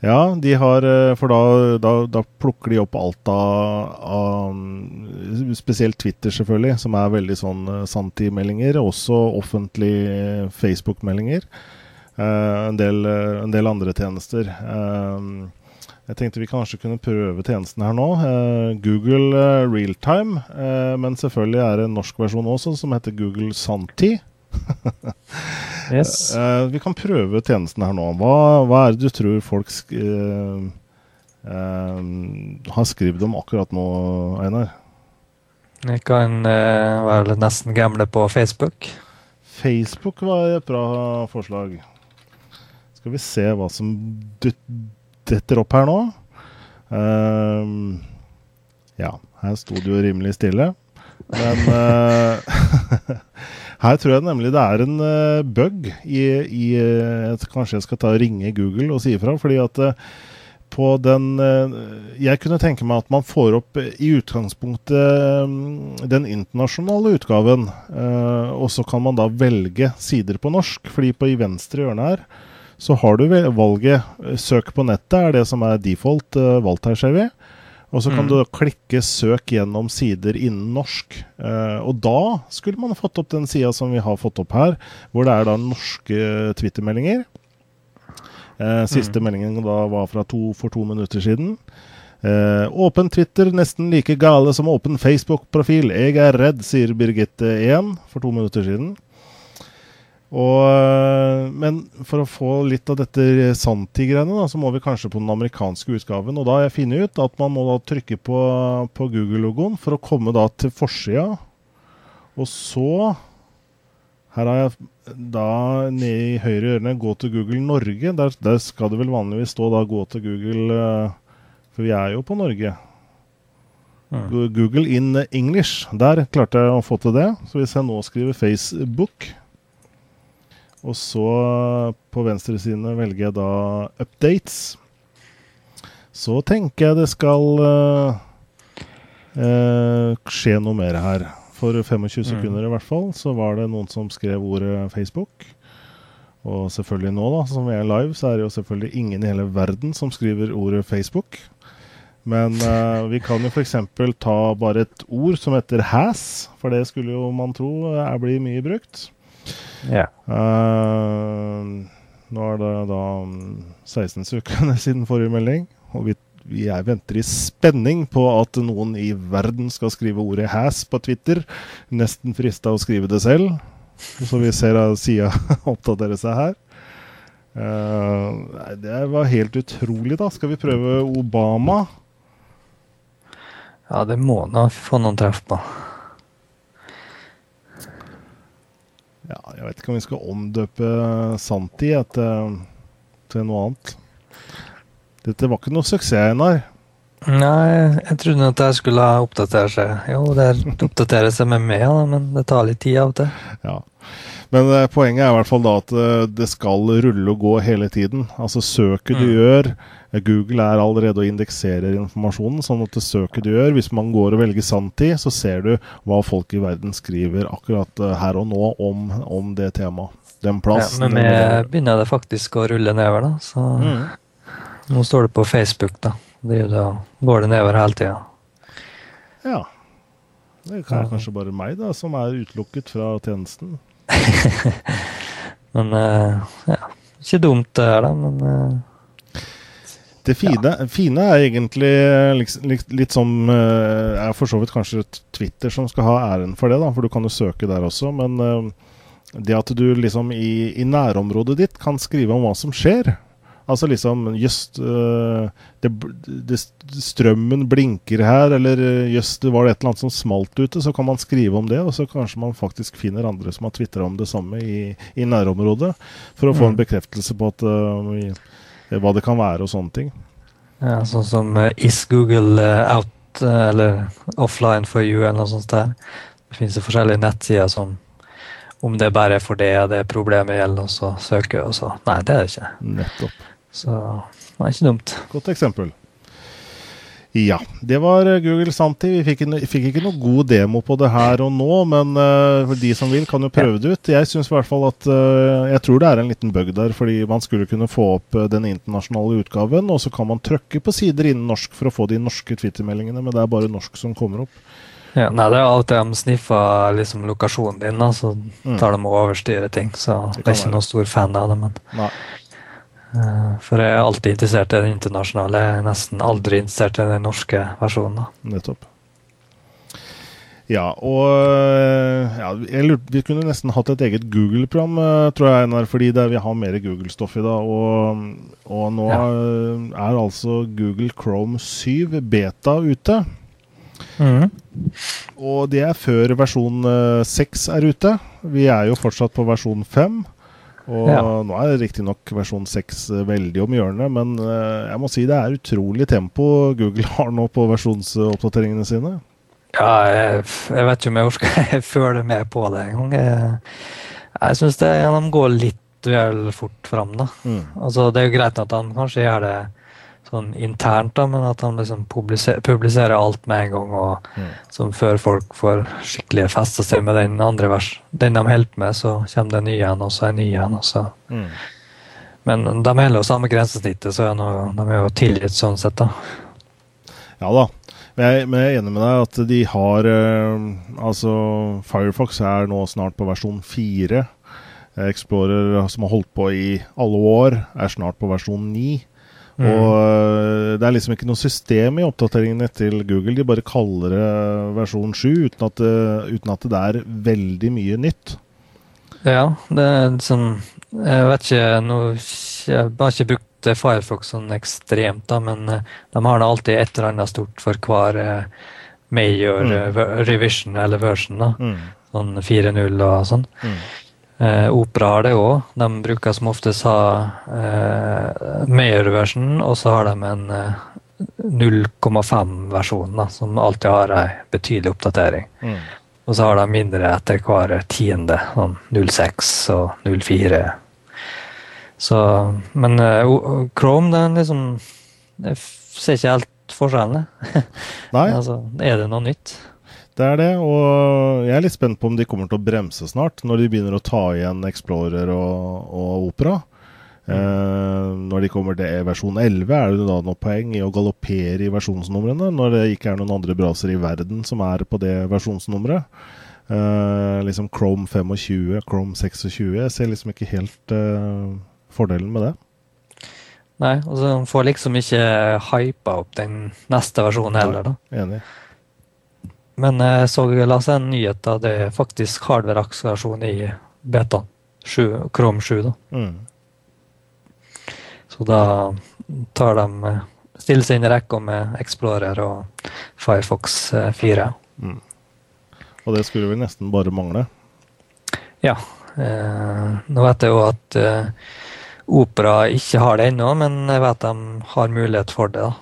Ja, de har eh, For da, da, da plukker de opp alt av, av, Spesielt Twitter, selvfølgelig, som er veldig sånn sanntidmeldinger. Også offentlige Facebook-meldinger. Uh, en, en, del, andre tjenester. jeg tenkte vi kanskje kunne prøve tjenesten her nå. Google Realtime. men selvfølgelig er det en norsk versjon også, som heter Google Santi. [LAUGHS] yes. uh, vi kan prøve tjenesten her nå. Hva, hva er det du tror folk sk uh, uh, har skrevet om akkurat nå, Einar? Vi kan være nesten gamle på Facebook. Facebook var et bra forslag. Skal vi se hva som detter opp her nå. ja, her sto det jo rimelig stille. Men [LAUGHS] Her tror jeg nemlig det er en uh, bug i, i uh, Kanskje jeg skal ta og ringe Google og si ifra. fordi at uh, på den Jeg kunne tenke meg at man får opp i utgangspunktet den internasjonale utgaven. og så kan man da velge sider på norsk. fordi på i venstre hjørne her så har du valget søk på nettet, er det som er default valgt her, ser vi. Og så kan mm. du klikke 'søk gjennom sider innen norsk'. Eh, og da skulle man fått opp den sida som vi har fått opp her, hvor det er da norske Twitter-meldinger. Eh, siste mm. meldingen da var fra to, for to minutter siden. Eh, åpen Twitter nesten like gale som åpen Facebook-profil. Jeg er redd, sier Birgitte 1 for to minutter siden. Og, eh, men for å få litt av dette Santi-greiene, så må vi kanskje på den amerikanske utgaven. Og da har jeg funnet ut at man må da trykke på, på Google-logoen for å komme da til forsida. Og så Her har jeg da nede i høyre hjørne 'Gå til Google Norge'. Der, der, skal det vel vanligvis stå da 'Gå til Google', eh, for vi er jo på Norge. Google in English. Der klarte jeg å få til det. Så hvis jeg nå skriver Facebook og så på venstresiden velger jeg da updates. Så tenker jeg det skal uh, uh, skje noe mer her. For 25 mm. sekunder i hvert fall så var det noen som skrev ordet Facebook. Og selvfølgelig nå, da, som vi er live, så er det jo selvfølgelig ingen i hele verden som skriver ordet Facebook. Men uh, vi kan jo f.eks. ta bare et ord som heter has, for det skulle jo man tro er blir mye brukt. Ja. Uh, nå er det da 16 uker [LAUGHS] siden forrige melding, og vi, jeg venter i spenning på at noen i verden skal skrive ordet 'has' på Twitter. Nesten frista å skrive det selv. Så vi ser sida [LAUGHS] oppdaterer seg her. Uh, det var helt utrolig, da. Skal vi prøve Obama? Ja, det må nå få noen treff på. Ja, jeg vet ikke om vi skal omdøpe Santi etter, til noe annet. Dette var ikke noe suksess, Einar. Nei, jeg trodde at jeg skulle oppdatere seg. Jo, det oppdaterer seg med meg, men det tar litt tid av og til. Ja. Men uh, poenget er i hvert fall da at uh, det skal rulle og gå hele tiden. Altså søket du mm. gjør Google er allerede og indekserer informasjonen, sånn at det søket du gjør Hvis man går og velger sanntid, så ser du hva folk i verden skriver akkurat her og nå om, om det temaet. Den plassen. Ja, men vi begynner det faktisk å rulle nedover, da. Så mm. nå står det på Facebook, da. Det, da går det nedover hele tida. Ja. Det er kanskje bare meg da, som er utelukket fra tjenesten. [LAUGHS] men uh, ja, ikke dumt det her, da. Men det fine, ja. fine, er egentlig liksom, litt, litt som uh, er for så vidt kanskje Twitter som skal ha æren for det, da, for du kan jo søke der også. Men det at du liksom i, i nærområdet ditt kan skrive om hva som skjer, Altså liksom Jøss, uh, strømmen blinker her, eller jøss, det var et eller annet som smalt ute. Så kan man skrive om det, og så kanskje man faktisk finner andre som har tvitra om det samme i, i, nærområdet. For å få en mm. bekreftelse på at, uh, hva det kan være og sånne ting. Ja, Sånn som uh, Is Google out eller offline for you, eller noe sånt der. Det finnes jo forskjellige nettsider som om det bare er for det det problemet gjelder, og så søker og så Nei, det er det ikke. Nettopp. Så det er ikke dumt. Godt eksempel. Ja, det var eh, Google Santi. Vi fikk, fikk, ikke noe god demo på det her og nå, men uh, de som vil, kan jo prøve det ut. Jeg syns i hvert fall at uh, Jeg tror det er en liten bug der, fordi man skulle kunne få opp den internasjonale utgaven, og så kan man trykke på sider innen norsk for å få de norske Twitter-meldingene, men det er bare norsk som kommer opp. Ja, nei, det er alltid de sniffer liksom, lokasjonen din, så mm. tar de og overstyrer ting. Så det er ikke noen stor fan av det. men... Nei. Eh, for jeg er alltid interessert i den internasjonale. Jeg er nesten aldri interessert i den norske versjonen. Nettopp. Ja, og eh, ja, lurte, Vi kunne nesten hatt et eget Google-program, eh, tror jeg, Einar, fordi det, vi har mer Google-stoff i dag. Og, og nå ja. er altså Google Chrome 7 beta ute. Mm. Og det er før versjon 6 er ute. Vi er jo fortsatt på versjon 5. Og ja. nå er riktignok versjon 6 eh, veldig om hjørnet, men uh, jeg må si det er utrolig tempo Google [LAUGHS] har nå på versjonsoppdateringene sine. Ja, jeg, jeg vet ikke om jeg orker [LAUGHS] følge med på det engang. Jeg, jeg syns de går litt vel fort fram, da. Mm. Altså, det er jo greit at han kanskje gjør det sånn internt, da, men at han liksom publiserer, publiserer alt med en gang. og mm. som Før folk får skikkelig festa seg med den andre vers. Den de holder med, så kommer det en ny en, og så en ny en. og så... Mm. Men de holder jo samme grensesnittet, så er noe, de er jo tilgitt sånn sett. da. Ja da. Men jeg, men jeg, er enig med deg at de har eh, Altså, Firefox er nå snart på versjon 4. Explorer, som har holdt på i alle år, er snart på versjon 9. Mm. Og eh, det er liksom ikke noe system i oppdateringene til Google. De bare kaller det versjon 7 uten at, det, uten at det er veldig mye nytt. Ja, det er sånn Jeg vet ikke nå, Jeg har ikke brukt Firefox sånn ekstremt, da, men eh, de har da alltid et eller annet stort for hver eh, major mm. revision eller version. da, mm. Sånn 4.0 og sånn. Mm. Eh, opera har det òg. De bruker som oftest ha eh, Mayer-version, og så har de en eh, 0,5-versjon som alltid har ei betydelig oppdatering. Mm. Og så har de mindre etter hver tiende, sånn 06 og 04. Så, men uh, Chrome, den liksom Jeg ser ikke helt forskjellen. [LAUGHS] Altså, er det noe nytt? Det er det, og jeg er litt spent på om de kommer til å bremse snart, når de begynner å ta igjen Explorer og, og Opera. Mm. Eh, når de kommer til versjon 11, er det da noe poeng i å galoppere i versjonsnumrene, når det ikke er noen andre browser i verden som er på det versjonsnummeret. Eh, liksom Chrome 25, Chrome 26 Jeg ser liksom ikke helt eh, fordelen med det. Nei, og så får liksom ikke hypa opp den neste versjonen heller, da. Enig. Men jeg så jeg leste en nyhet av det er faktisk hardware-akselerasjon i beta. 7, Chrome 7, da. Mm. Så da tar de stiller seg inn i rekka med Explorer og Firefox eh, 4. Og det skulle vel nesten bare mangle. Ja. Eh, nå vet jeg jo at eh, Opera ikke har det ennå, men jeg vet de har mulighet for det. da.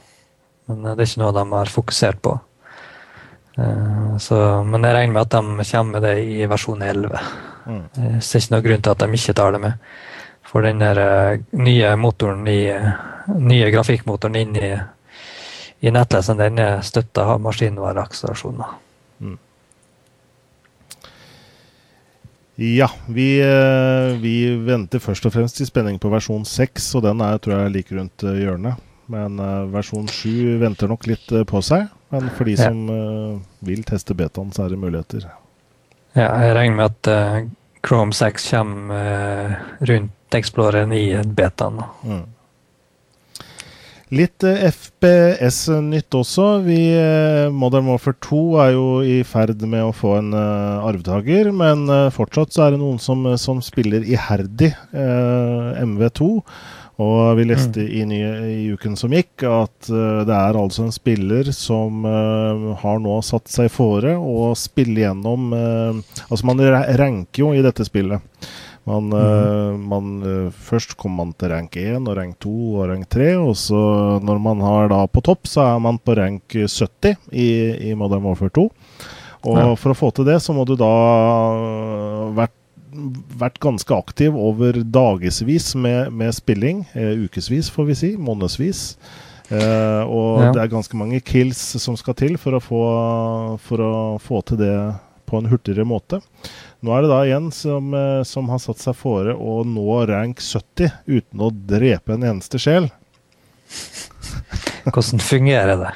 Men eh, det er ikke noe de har fokusert på. Eh, så, men jeg regner med at de kommer med det i versjon 11. Mm. Jeg ser ikke noen grunn til at de ikke tar det med. For den eh, nye motoren i eh, nye grafikkmotoren inn i, i nettleseren, den er støtta av maskinvareakselerasjoner. Ja, vi, eh, vi venter først og fremst i spenning på versjon 6, og den er tror jeg like rundt eh, hjørnet. Men eh, versjon 7 venter nok litt eh, på seg. Men for de Ja. som eh, vil teste betaen, så er det muligheter. Ja, jeg regner med at Chrome 6 kommer rundt Exploreren i betaen. Mm. Litt FPS-nytt også. Vi, Modern Warfare 2 er jo i ferd med å få en uh, arvtaker, men uh, fortsatt så er det noen som, som spiller iherdig uh, MV2. Og vi leste i, nye, i uken som gikk at eh, det er altså en spiller som eh, har nå satt seg fore å spille gjennom eh, Altså, man ranker jo i dette spillet. Man, eh, man, først kommer man til rank 1 og rank 2 og rank 3, og så når man har da på topp, så er man på rank 70 i, i Modern Warfare 2. Og Ja. for å få til det, så må du da vært, vært ganske aktiv over dagevis med, med spilling. Eh, ukevis, får vi si. Månedsvis. Eh, og Ja. det er ganske mange kills som skal til for å få, for å få til det på en hurtigere måte. Nå er det da en som, eh, som har satt seg fore å nå rank 70 uten å drepe en eneste sjel. Hvordan fungerer det?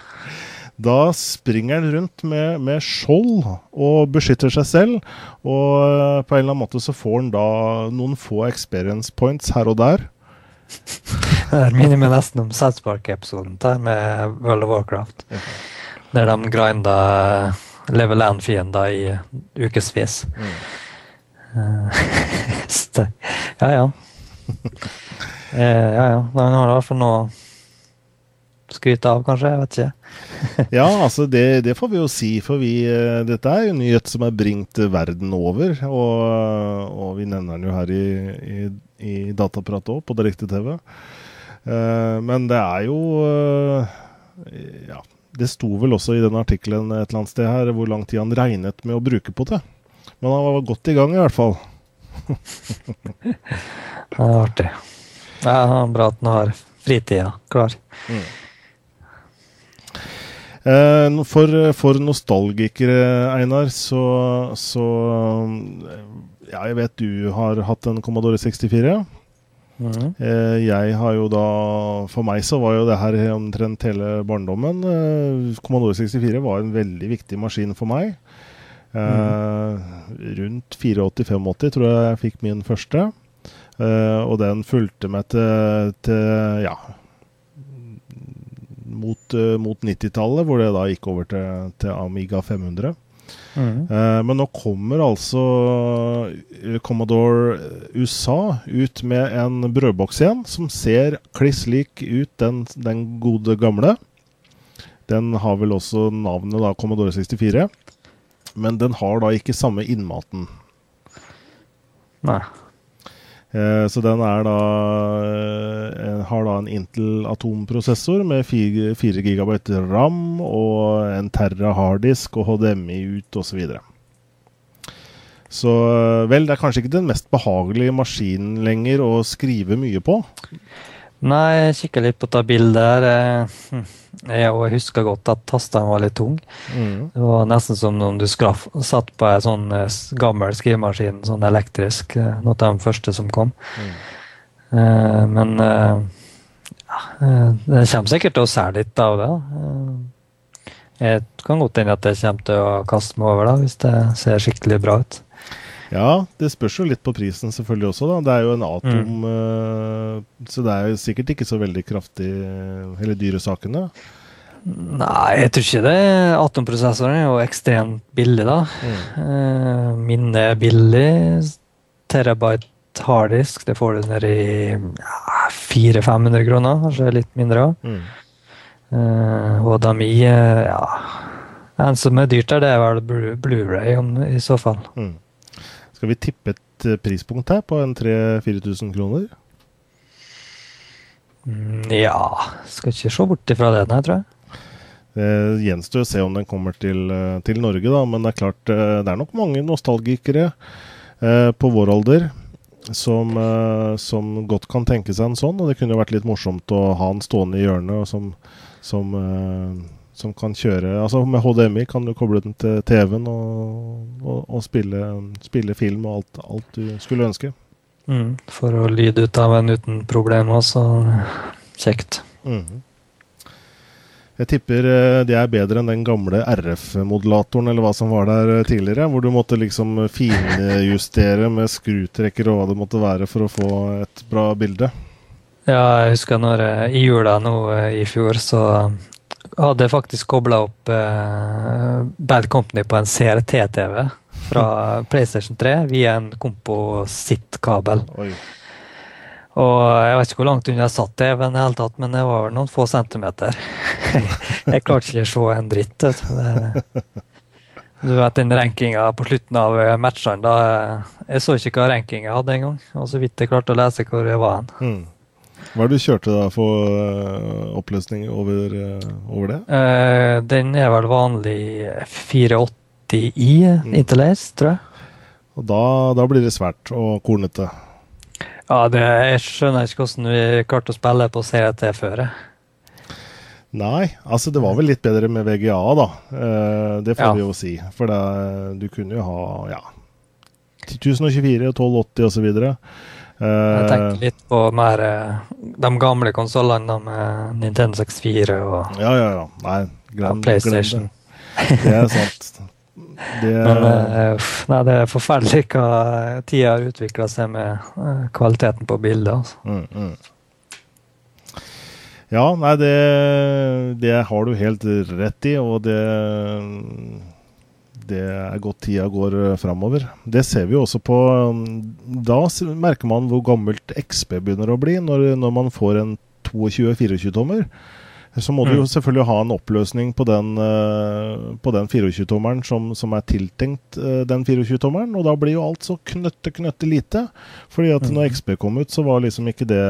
Da springer han rundt med, med skjold og beskytter seg selv. Og eh, på en eller annen måte så får han da noen få experience points her og der. Det minner meg nesten om South Park-episoden der med World of Warcraft. Der de grinda level 1-fiender i ukevis. Mm. [LAUGHS] ja, ja. [LAUGHS] Eh, ja, ja. Da har i hvert fall noe skryte av, kanskje? Jeg vet ikke. [LAUGHS] Ja, altså det, det får vi jo si, for vi, eh, dette er jo nyhet som er bringt verden over. Og, og vi nevner den jo her i, i, i Dataprat òg, på direkte-TV. Uh, men det er jo uh, Ja, det sto vel også i den artikkelen et eller annet sted her hvor lang tid han regnet med å bruke på det. Men han var godt i gang, i hvert fall. [LAUGHS] Det er artig. Det er bra at han har fritida klar. Eh, no- for, for nostalgikere, Einar, så, så eh, Ja, jeg vet du har hatt en Commodore 64. Mhm. Eh, jeg har jo da For meg så var jo det her omtrent hele barndommen. Eh, Commodore 64 var en veldig viktig maskin for meg. Eh, Rundt 84-85 tror jeg jeg fikk min første. Eh, og den fulgte meg til, til ja mot, eh, mot 90-tallet, hvor det da gikk over til, til Amiga 500. Mm. Eh, men nå kommer altså eh, Commodore USA ut med en brødboks igjen, som ser kliss lik ut den, den gode gamle. Den har vel også navnet da Commodore 64, men den har da ikke samme innmaten. Nei. Eh, så den da eh, har da en Intel atomprosessor med 4, 4 GB ram og en Terra harddisk og HDMI ut osv. Så, videre. så eh, vel, det er kanskje ikke den mest behagelige maskinen lenger å skrive mye på. Nei, jeg kikker litt på ta bildet her. hm. Jeg og jeg husker godt at tastene var litt tung. Mm. Det var nesten som om du skraff, satt på en sånn eh, gammel skrivemaskin, sånn elektrisk. eh, Noe av de første som kom. Mm. Eh, men eh, ja, det kommer sikkert til å sære litt av det. jeg kan godt hende at jeg kommer til å kaste meg over da, hvis det ser skikkelig bra ut. Ja, det spørs jo litt på prisen selvfølgelig også, da. Det er jo en Atom, eh, så det er jo sikkert ikke så veldig kraftig Eller dyre sakene. Nei, jeg tror ikke det. Atomprosessoren er jo ekstremt billig, da. Eh, minne er billig. Terabyte harddisk, det får du ned i ja, 400-500 kroner, kanskje litt mindre òg. Mm. Uh, HDMI eh, ja. En som er dyrt, der, det er vel Blu- Blu-ray i så fall. Mm. Skal vi tippe et eh, prispunkt her på en 3000-4000 kroner? Mm, ja Skal ikke se bort ifra det, nei, tror jeg. Det gjenstår å se om den kommer til, eh, til Norge, da, men det er klart eh, det er nok mange nostalgikere eh, på vår alder som, eh, som godt kan tenke seg en sånn. Og det kunne jo vært litt morsomt å ha den stående i hjørnet og som, som, eh, som kan kjøre Altså med HDMI kan du koble den til TV-en og, og, og spille, spille film og alt, alt du skulle ønske. Mm, for å lyde ut av en uten problemer, så kjekt. Mhm. Jeg tipper de det er bedre enn den gamle RF-modulatoren eller hva som var der eh, tidligere, hvor du måtte liksom finjustere med skrutrekker og hva det måtte være for å få et bra bilde. Ja, jeg husker når jeg, i jula nå eh, i fjor, så hadde faktisk kobla opp uh, Bad Company på en CRT-TV fra [LAUGHS] PlayStation 3 via en kompositt-kabel. Og jeg vet ikke hvor langt unna jeg satt TV-en, tatt, men det var noen få centimeter. [LAUGHS] jeg klarte ikke å se en dritt. du. Vet den rankinga på slutten av eh, matchene, da eh, Jeg så ikke hva rankinga hadde engang. Og så vidt jeg klarte å lese hvor jeg var hen. Mm. Hva er det du kjørte da for eh, oppløsning over, eh, over det? Uh, den er vel vanlig 480i Mm. interlace, tror jeg. Og da, da blir det svært og kornete. Ja, det, Jeg skjønner ikke hvordan vi klarte å spille på CRT før. Nei, altså det var vel litt bedre med VGA, da. Det får Ja. vi jo si. For det, du kunne jo ha ja, 1024, 1280 osv. Jeg Uh, tenker litt på mer eh, de gamle konsollene med Nintendo 64 og ja, ja, ja. Nei, glem, glem PlayStation. det. Det er sant. Det, Men eh, nei, det er forferdelig hva tida har utvikla seg med eh, kvaliteten på bildet. Altså. mm, mm. Ja, nei, det, det har du helt rett i, og det det er godt tida går eh, framover. Det ser vi jo også på um, Da merker man hvor gammelt XB begynner å bli, når, når man får en 22-24-tommer. Så må du jo Mm. selvfølgelig ha en oppløsning på den, eh, på den 24-tommeren som, som er tiltenkt eh, den 24-tommeren, og da blir jo alt så knøtte, knøtte lite. Fordi at når Mm. XB kom ut, så var liksom ikke det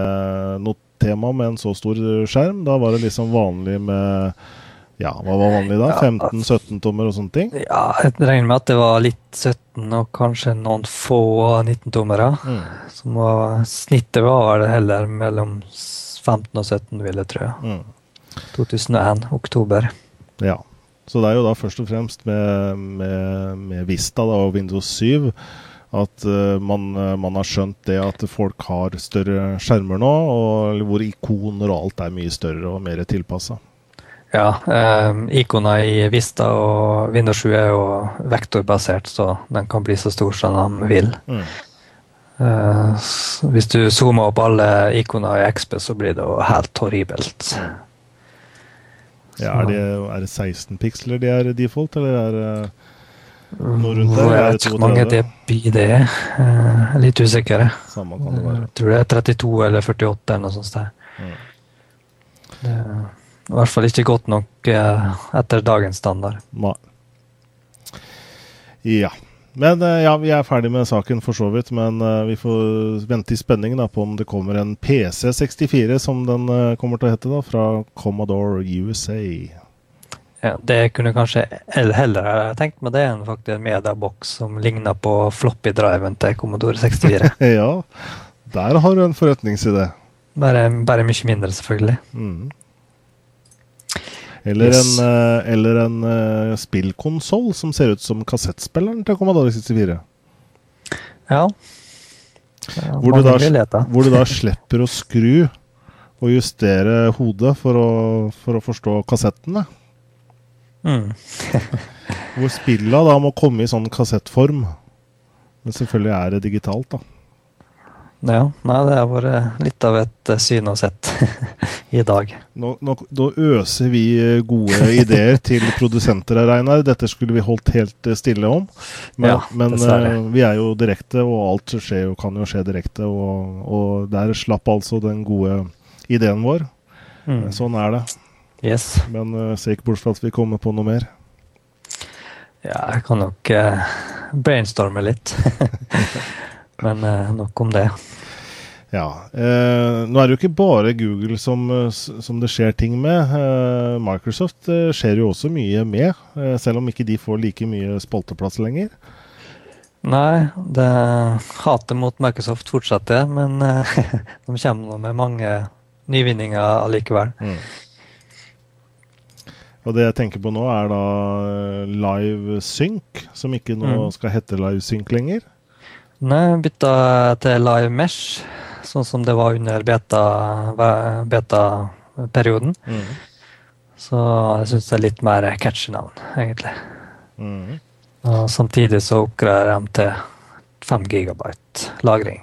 noe tema med en så stor skjerm. Da var det liksom vanlig med Ja, hva var vanlig da? 15-17 tommer og sånne ting? Ja, jeg regner med at det var litt 17 og kanskje noen få 19-tommere. Mm. Var, snittet var vel heller mellom 15 og 17, vil jeg tro. Mm. 2001, oktober. Ja. Så det er jo da først og fremst med, med, med Vista da, og Windows 7 at uh, man, eh, man har skjønt det at folk har større skjermer nå, og hvor ikoner og alt er mye større og mer tilpassa. Ja, eh, ikona i Vista og Windows 7 er jo vektorbasert, så den kan bli så stor som den vil. Mm. Eh, hvis du zoomer opp alle ikoner i XP, så blir det jo helt horribelt. Ja, er, det, er det 16 piksler de er default, eller er det Noe rundt der, Jeg vet ikke hvor mange det blir det. Eh, litt usikker. jeg. samme kan det Jeg være? tror det er 32 eller 48 eller noe sånt. der. Mm. Det er i hvert fall ikke godt nok eh, etter dagens standard. Nei. Ja. Men eh, ja, vi er ferdig med saken for så vidt, men eh, vi får vente i spenning da, på om det kommer en PC64, som den kommer til å hete, da, fra Commodore USA. Ja, det kunne kanskje heller ha tenkt meg det enn faktisk en mediaboks som ligner på floppy-driven til Commodore 64. [LAUGHS] ja, der har du en forretningsidé. Bare, bare mye mindre, selvfølgelig. Mm. Eller Yes. en, eh, eller en uh, spillkonsoll som ser ut som kassettspilleren til Commodore 64. Ja. Ja, Hvor du, da, hvor du da [LAUGHS] slipper å skru og justere hodet for å, for å forstå kassettene. Mm. Hvor spilla da må komme i sånn kassettform. Men selvfølgelig er det digitalt, da. Ja, nei, det har vært litt av et eh, syn og sett [LAUGHS] i dag. Nå, nå, nå, øser vi eh, gode ideer [LAUGHS] til produsenter her, Reinar. Dette skulle vi holdt helt eh, stille om. Men, Ja, men vi er jo direkte, og alt skjer kan jo skje direkte. Og, og der slapp altså den gode ideen vår. Mm. Sånn er det. Yes. Men uh, se ikke bort fra at vi kommer på noe mer. Ja, jeg kan nok uh, brainstorme litt. [LAUGHS] Men eh, nok om det. Ja. Eh, nå er det jo ikke bare Google som, eh, som det skjer ting med. Eh, Microsoft eh, skjer jo også mye med, eh, selv om ikke de får like mye spolteplass lenger. Nei, det hatet mot Microsoft fortsetter, men [LAUGHS] de kommer nå med mange nyvinninger allikevel. Og det jeg tenker på nå, er da Live Sync, som ikke nå Mm. skal hete Live Sync lenger. Nei, bytta til Live Mesh, sånn som det var under beta- beta-perioden. Så jeg syns det er litt mer catchy navn, egentlig. Mm. Og samtidig så oppgraderer de til 5 gigabyte lagring.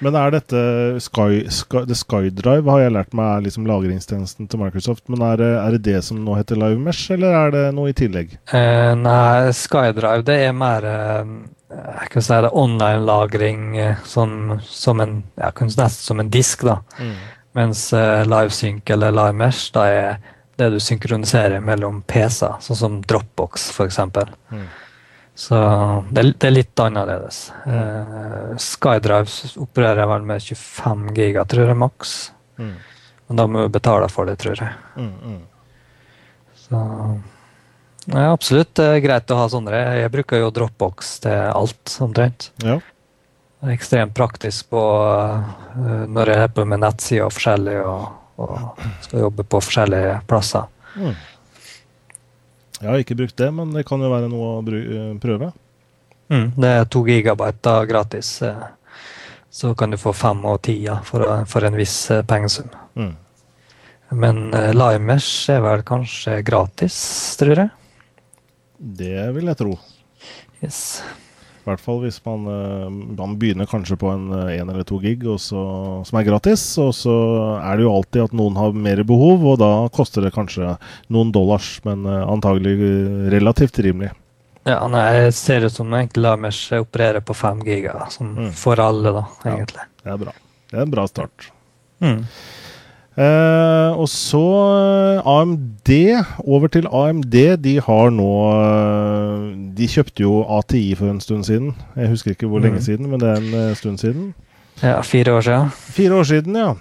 Men er dette Sky, Sky, det SkyDrive har jeg lært meg er liksom lagringstjenesten til Microsoft. Men er det, er det det som nå heter Live Mesh, eller er det noe i tillegg? Eh, nei, SkyDrive det er mer eh, jeg kan si det online-lagring eh, som, som en ja, nesten som en disk. da. Mens uh, LiveSync eller LiveMesh da er det du synkroniserer mellom PC-er, sånn som Dropbox f.eks. Mm. Så det, det er litt annerledes. Eh, SkyDrive opererer vel med 25 giga, tror jeg, maks. Mm. Men da må du betale for det, tror jeg. Mm, mm. Så ja, absolutt det er greit å ha sånne. Jeg bruker jo Dropbox til alt, omtrent. Ja. Ekstremt praktisk på, eh, når jeg er på med nettsider og forskjellig og, og skal jobbe på forskjellige plasser. Mm. Jeg har ikke brukt det, men det kan jo være noe å eh, prøve. Mm, det er to gigabyte da, gratis. eh, Så kan du få fem og ti ja, for, for en viss pengesum. Mm. Men LimeMesh er vel kanskje gratis, tror jeg. Det vil jeg tro. Yes. I hvert fall hvis man, eh, man begynner kanskje på en én eller to gig og så, som er gratis. Og så er det jo alltid at noen har mer behov, og da koster det kanskje noen dollars. Men eh, antagelig eh, relativt rimelig. Ja, nei, det ser ut som egentlig lar meg operere på fem giga, som Mm. for alle, da, Ja. egentlig. Det er bra. Det er en bra start. Mm. Eh, og så eh, AMD. Over til AMD. De har nå eh, De kjøpte jo ATI for en stund siden. Jeg husker ikke hvor lenge Mhm. siden, men det er en eh, stund siden. Ja, fire år siden. Fire år siden, ja.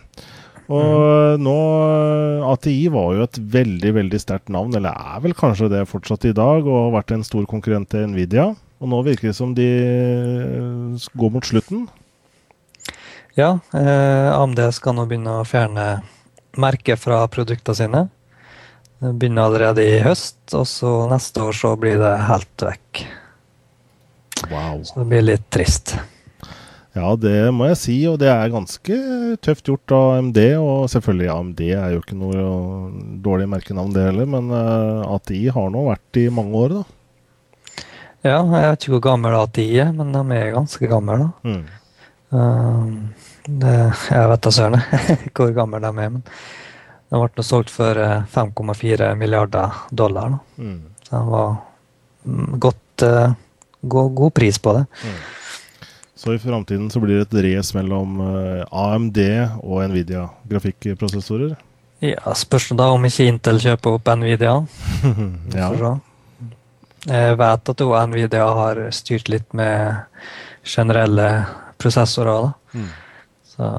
Og nå eh, ATI var jo et veldig, veldig sterkt navn, eller er vel kanskje det fortsatt i dag, og har vært en stor konkurrent til Nvidia. Og nå virker det som de går mot slutten. Ja, eh, AMD skal nå begynne å fjerne merket fra produktene sine. Det begynner allerede i høst, og så neste år så blir det helt vekk. Wow. Så det blir litt trist. Ja, det må jeg si, og det er ganske tøft gjort av AMD. Og selvfølgelig, AMD er jo ikke noe dårlig merkenavn, det heller, men at ATI har nå vært i mange år, da. Ja, jeg vet ikke hvor gammel ATI er, men de er ganske gamle, da. Mm. Eh, det, jeg vet da søren [LAUGHS] hvor gammel de er, men de ble solgt for eh, 5,4 milliarder dollar. Mm. Så det var mm, godt, eh, god, god pris på det. Så i framtiden så blir det et race mellom eh, AMD og Nvidia grafikkprosessorer. Ja, Spørs da om ikke Intel kjøper opp Nvidia. [LAUGHS] Ja. Jeg vet at Nvidia har styrt litt med generelle prosessorer. da. Mm. Så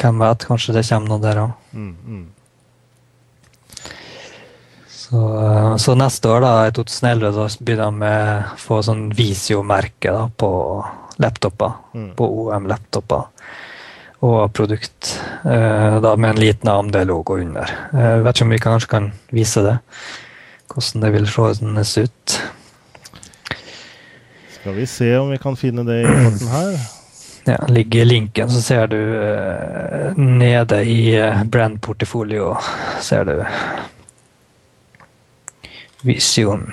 hvem vet, kanskje det kommer noe der òg. Mm, mm. Så, eh, så neste år, da, i 2011, da begynner de med å få sånn Visio-merke på laptoper. Mm. På OM-laptoper. Og produkt. eh, da med en liten AMD-logo under. Jeg vet ikke om vi kanskje kan vise det. Hvordan det vil se ut. Skal vi se om vi kan finne det i korten her. Ja, ligger linken, så ser du uh, nede i uh, brandportefolio, ser du Vision.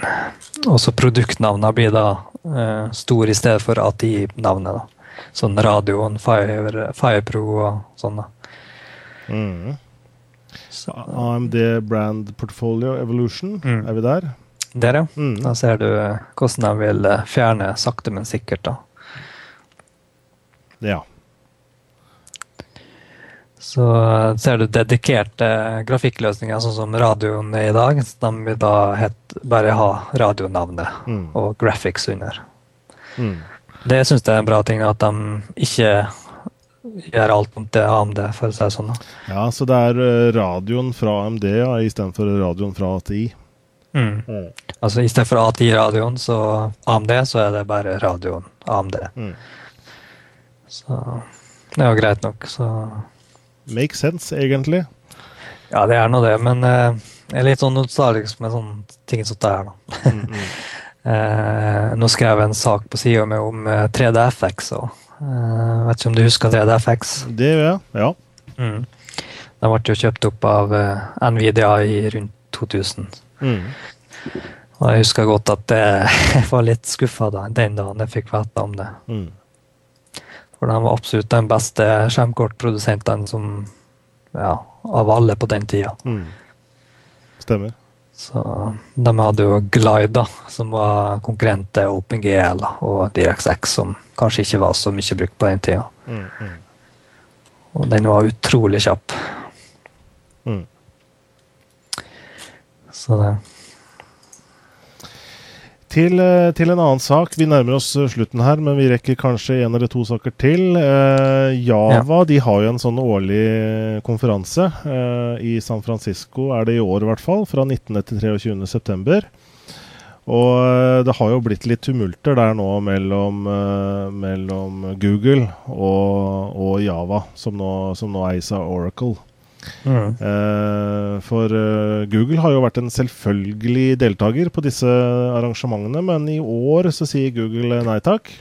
Også produktnavnene blir da uh, stor i stedet for ATI-navnet. da. Sånn radioen, Fire, Firepro og sånn. da. Mm. Så, AMD Brand Portfolio Evolution, Mm. er vi der? Der, ja. Mm. Da ser du eh, hvordan de vil eh, fjerne sakte, men sikkert. da. Ja. Så eh, ser du dedikerte grafikkløsninger, sånn som radioen i dag. så De vil da het, bare ha radionavnet Mm. og graphics under. Mm. Det syns jeg er en bra ting, at de ikke gjør alt om til AMD, for å si det sånn. ja, så det er radioen fra AMD ja, istedenfor radioen fra ATI. Mm. Altså I stedet for ATI-radioen, så AMD, så er det bare radioen AMD. Mm. Så det er jo greit nok. Så Make sense, egentlig. ja, det er nå det, men eh, jeg er litt sånn nostalgisk med sånne ting som det her, da. Mm, mm. [LAUGHS] Eh, nå skrev jeg en sak på sida mi om eh, 3DFX òg. Eh, vet ikke om du husker 3DFX? Det gjør jeg, ja. Mm. Den ble jo kjøpt opp av eh, Nvidia i rundt 2000. Mm. Og jeg husker godt at jeg [LAUGHS] var litt skuffa den dagen jeg fikk vite om det. Mm. For de var absolutt den beste skjermkortprodusentene som ja, av alle på den tida. Mm. Stemmer. Så de hadde jo Glide, da, som var konkurrent til OpenGL og DirectX, som kanskje ikke var så mye brukt på den tida. Mm. Mm. Og den var utrolig kjapp. Mm. Så det Til, eh, til en annen sak. Vi nærmer oss eh, slutten her, men vi rekker kanskje en eller to saker til. Eh, Java de har jo en sånn årlig konferanse eh, i San Francisco, er det i år i hvert fall, fra 19. til 23. september. Og eh, det har jo blitt litt tumulter der nå mellom, eh, mellom Google og, og Java, som nå, som nå eies av Oracle. Eh, for uh, Google har jo vært en selvfølgelig deltaker på disse arrangementene, men i år så sier Google nei takk.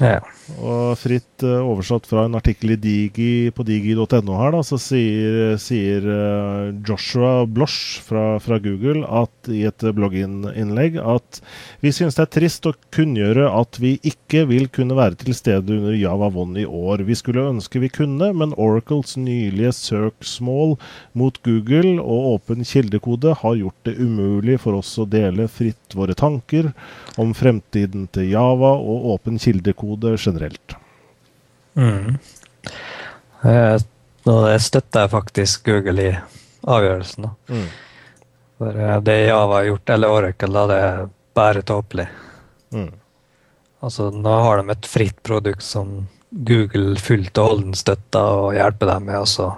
ja. Og fritt eh, oversatt fra en artikkel i Digi på digi.no her, da, så sier, sier eh, Joshua Blosh fra, fra Google at, i et blogginnlegg at vi synes det er trist å kunngjøre at vi ikke vil kunne være til stede under Java One i år. Vi skulle ønske vi kunne, men Oracles nylige søksmål mot Google og åpen kildekode har gjort det umulig for oss å dele fritt våre tanker om fremtiden til Java og åpen kildekode generelt. Mm. Eh, og det støtter jeg faktisk Google i avgjørelsen. Mm. For eh, det Java har gjort, eller Oracle, da, det er bare tåpelig. Mm. Altså, nå har de et fritt produkt som Google fullt og holdent støtter og hjelper dem med, og så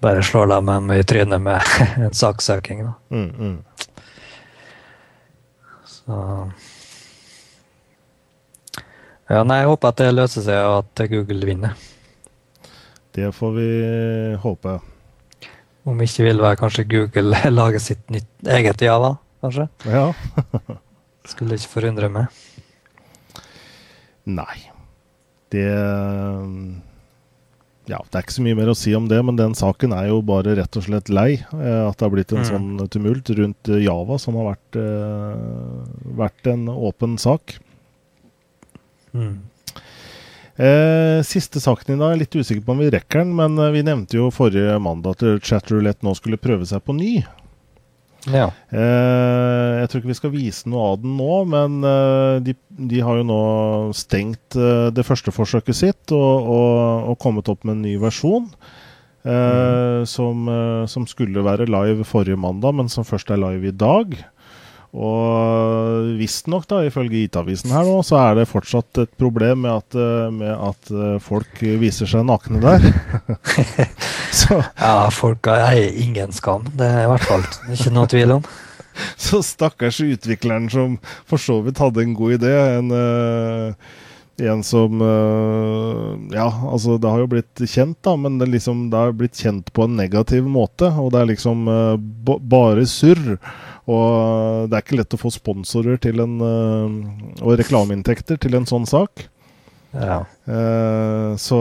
bare slår de dem i trynet med [LAUGHS] en saksøking. Da. Mm, mm. Så Ja, nei, jeg håper at det løser seg, og at Google vinner. Det får vi håpe. Om ikke vil være kanskje Google [LAUGHS] lager sitt nytt, eget Java, kanskje. Ja. [LAUGHS] Skulle ikke forundre meg. Nei. Det Ja, det er ikke så mye mer å si om det, men den saken er jo bare rett og slett lei. eh, At det har blitt en Mm. sånn tumult rundt eh, Java, som har vært, eh, vært en åpen sak. Mm. Eh, siste saken i dag, litt usikker på om vi rekker den, men eh, vi nevnte jo forrige mandag at Chatroulette nå skulle prøve seg på ny. Ja. Eh, jeg tror ikke vi skal vise noe av den nå, men eh, de, de har jo nå stengt eh, det første forsøket sitt og, og, og kommet opp med en ny versjon. eh, som, eh, som skulle være live forrige mandag, men som først er live i dag. Og visstnok, ifølge IT-avisen her nå, så er det fortsatt et problem med at, eh, med at eh, folk viser seg nakne der. [LAUGHS] så, ja, folk eier ingen skam. Det er i hvert fall ikke noe tvil om. [LAUGHS] Så stakkars utvikleren som for så vidt hadde en god idé. En, Uh, en som Ja, altså, det har jo blitt kjent, da, men det, liksom, det har blitt kjent på en negativ måte. Og det er liksom bare surr. Og det er ikke lett å få sponsorer til en, eh, og reklameinntekter til en sånn sak. Ja. Eh, så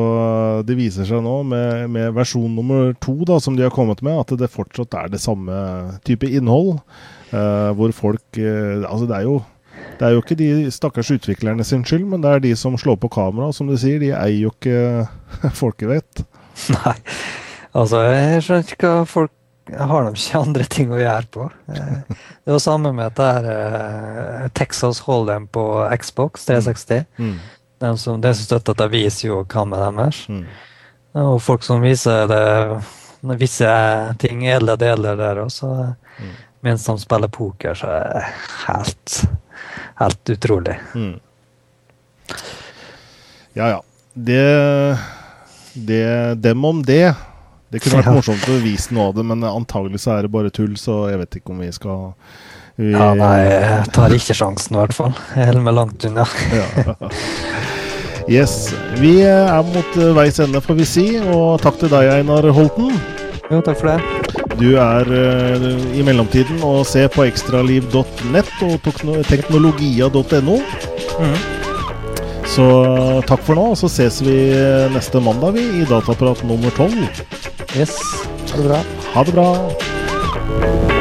det viser seg nå med, med versjon nummer to da, som de har kommet med, at det fortsatt er det samme type innhold. eh, hvor folk Altså, det er jo Det er jo ikke de stakkars utviklerne sin skyld, men det er de som slår på kamera. Som du sier, de eier jo ikke [LAUGHS] folkevett. Nei. Altså, jeg skjønner ikke hva folk har de ikke andre ting å gjøre på. Eh, Det var samme med dette eh, Texas Hold'em på Xbox 360. Mm. De som, de som støtter det, viser jo kameraet deres. Mm. Og folk som viser det, visse ting, edle deler der også. Mm. Mens de spiller poker, så er det helt, helt utrolig. Mm. Ja ja. Det, det Dem om det. Det kunne vært morsomt å vise noe av det, men antagelig så er det bare tull, så jeg vet ikke om vi skal vi, Ja, nei, jeg tar ikke sjansen, i hvert fall. Jeg holder meg langt unna. Ja. Yes. Vi er mot veis ende, får vi si. Og takk til deg, Einar Holten. Jo, takk for det. Du er eh, i mellomtiden og ser på ekstraliv.nett og tekno- teknologia.no. Mhm. Så takk for nå, og så ses vi neste mandag vi i Dataprat nummer 12. Yes, ha det bra. Ha det bra.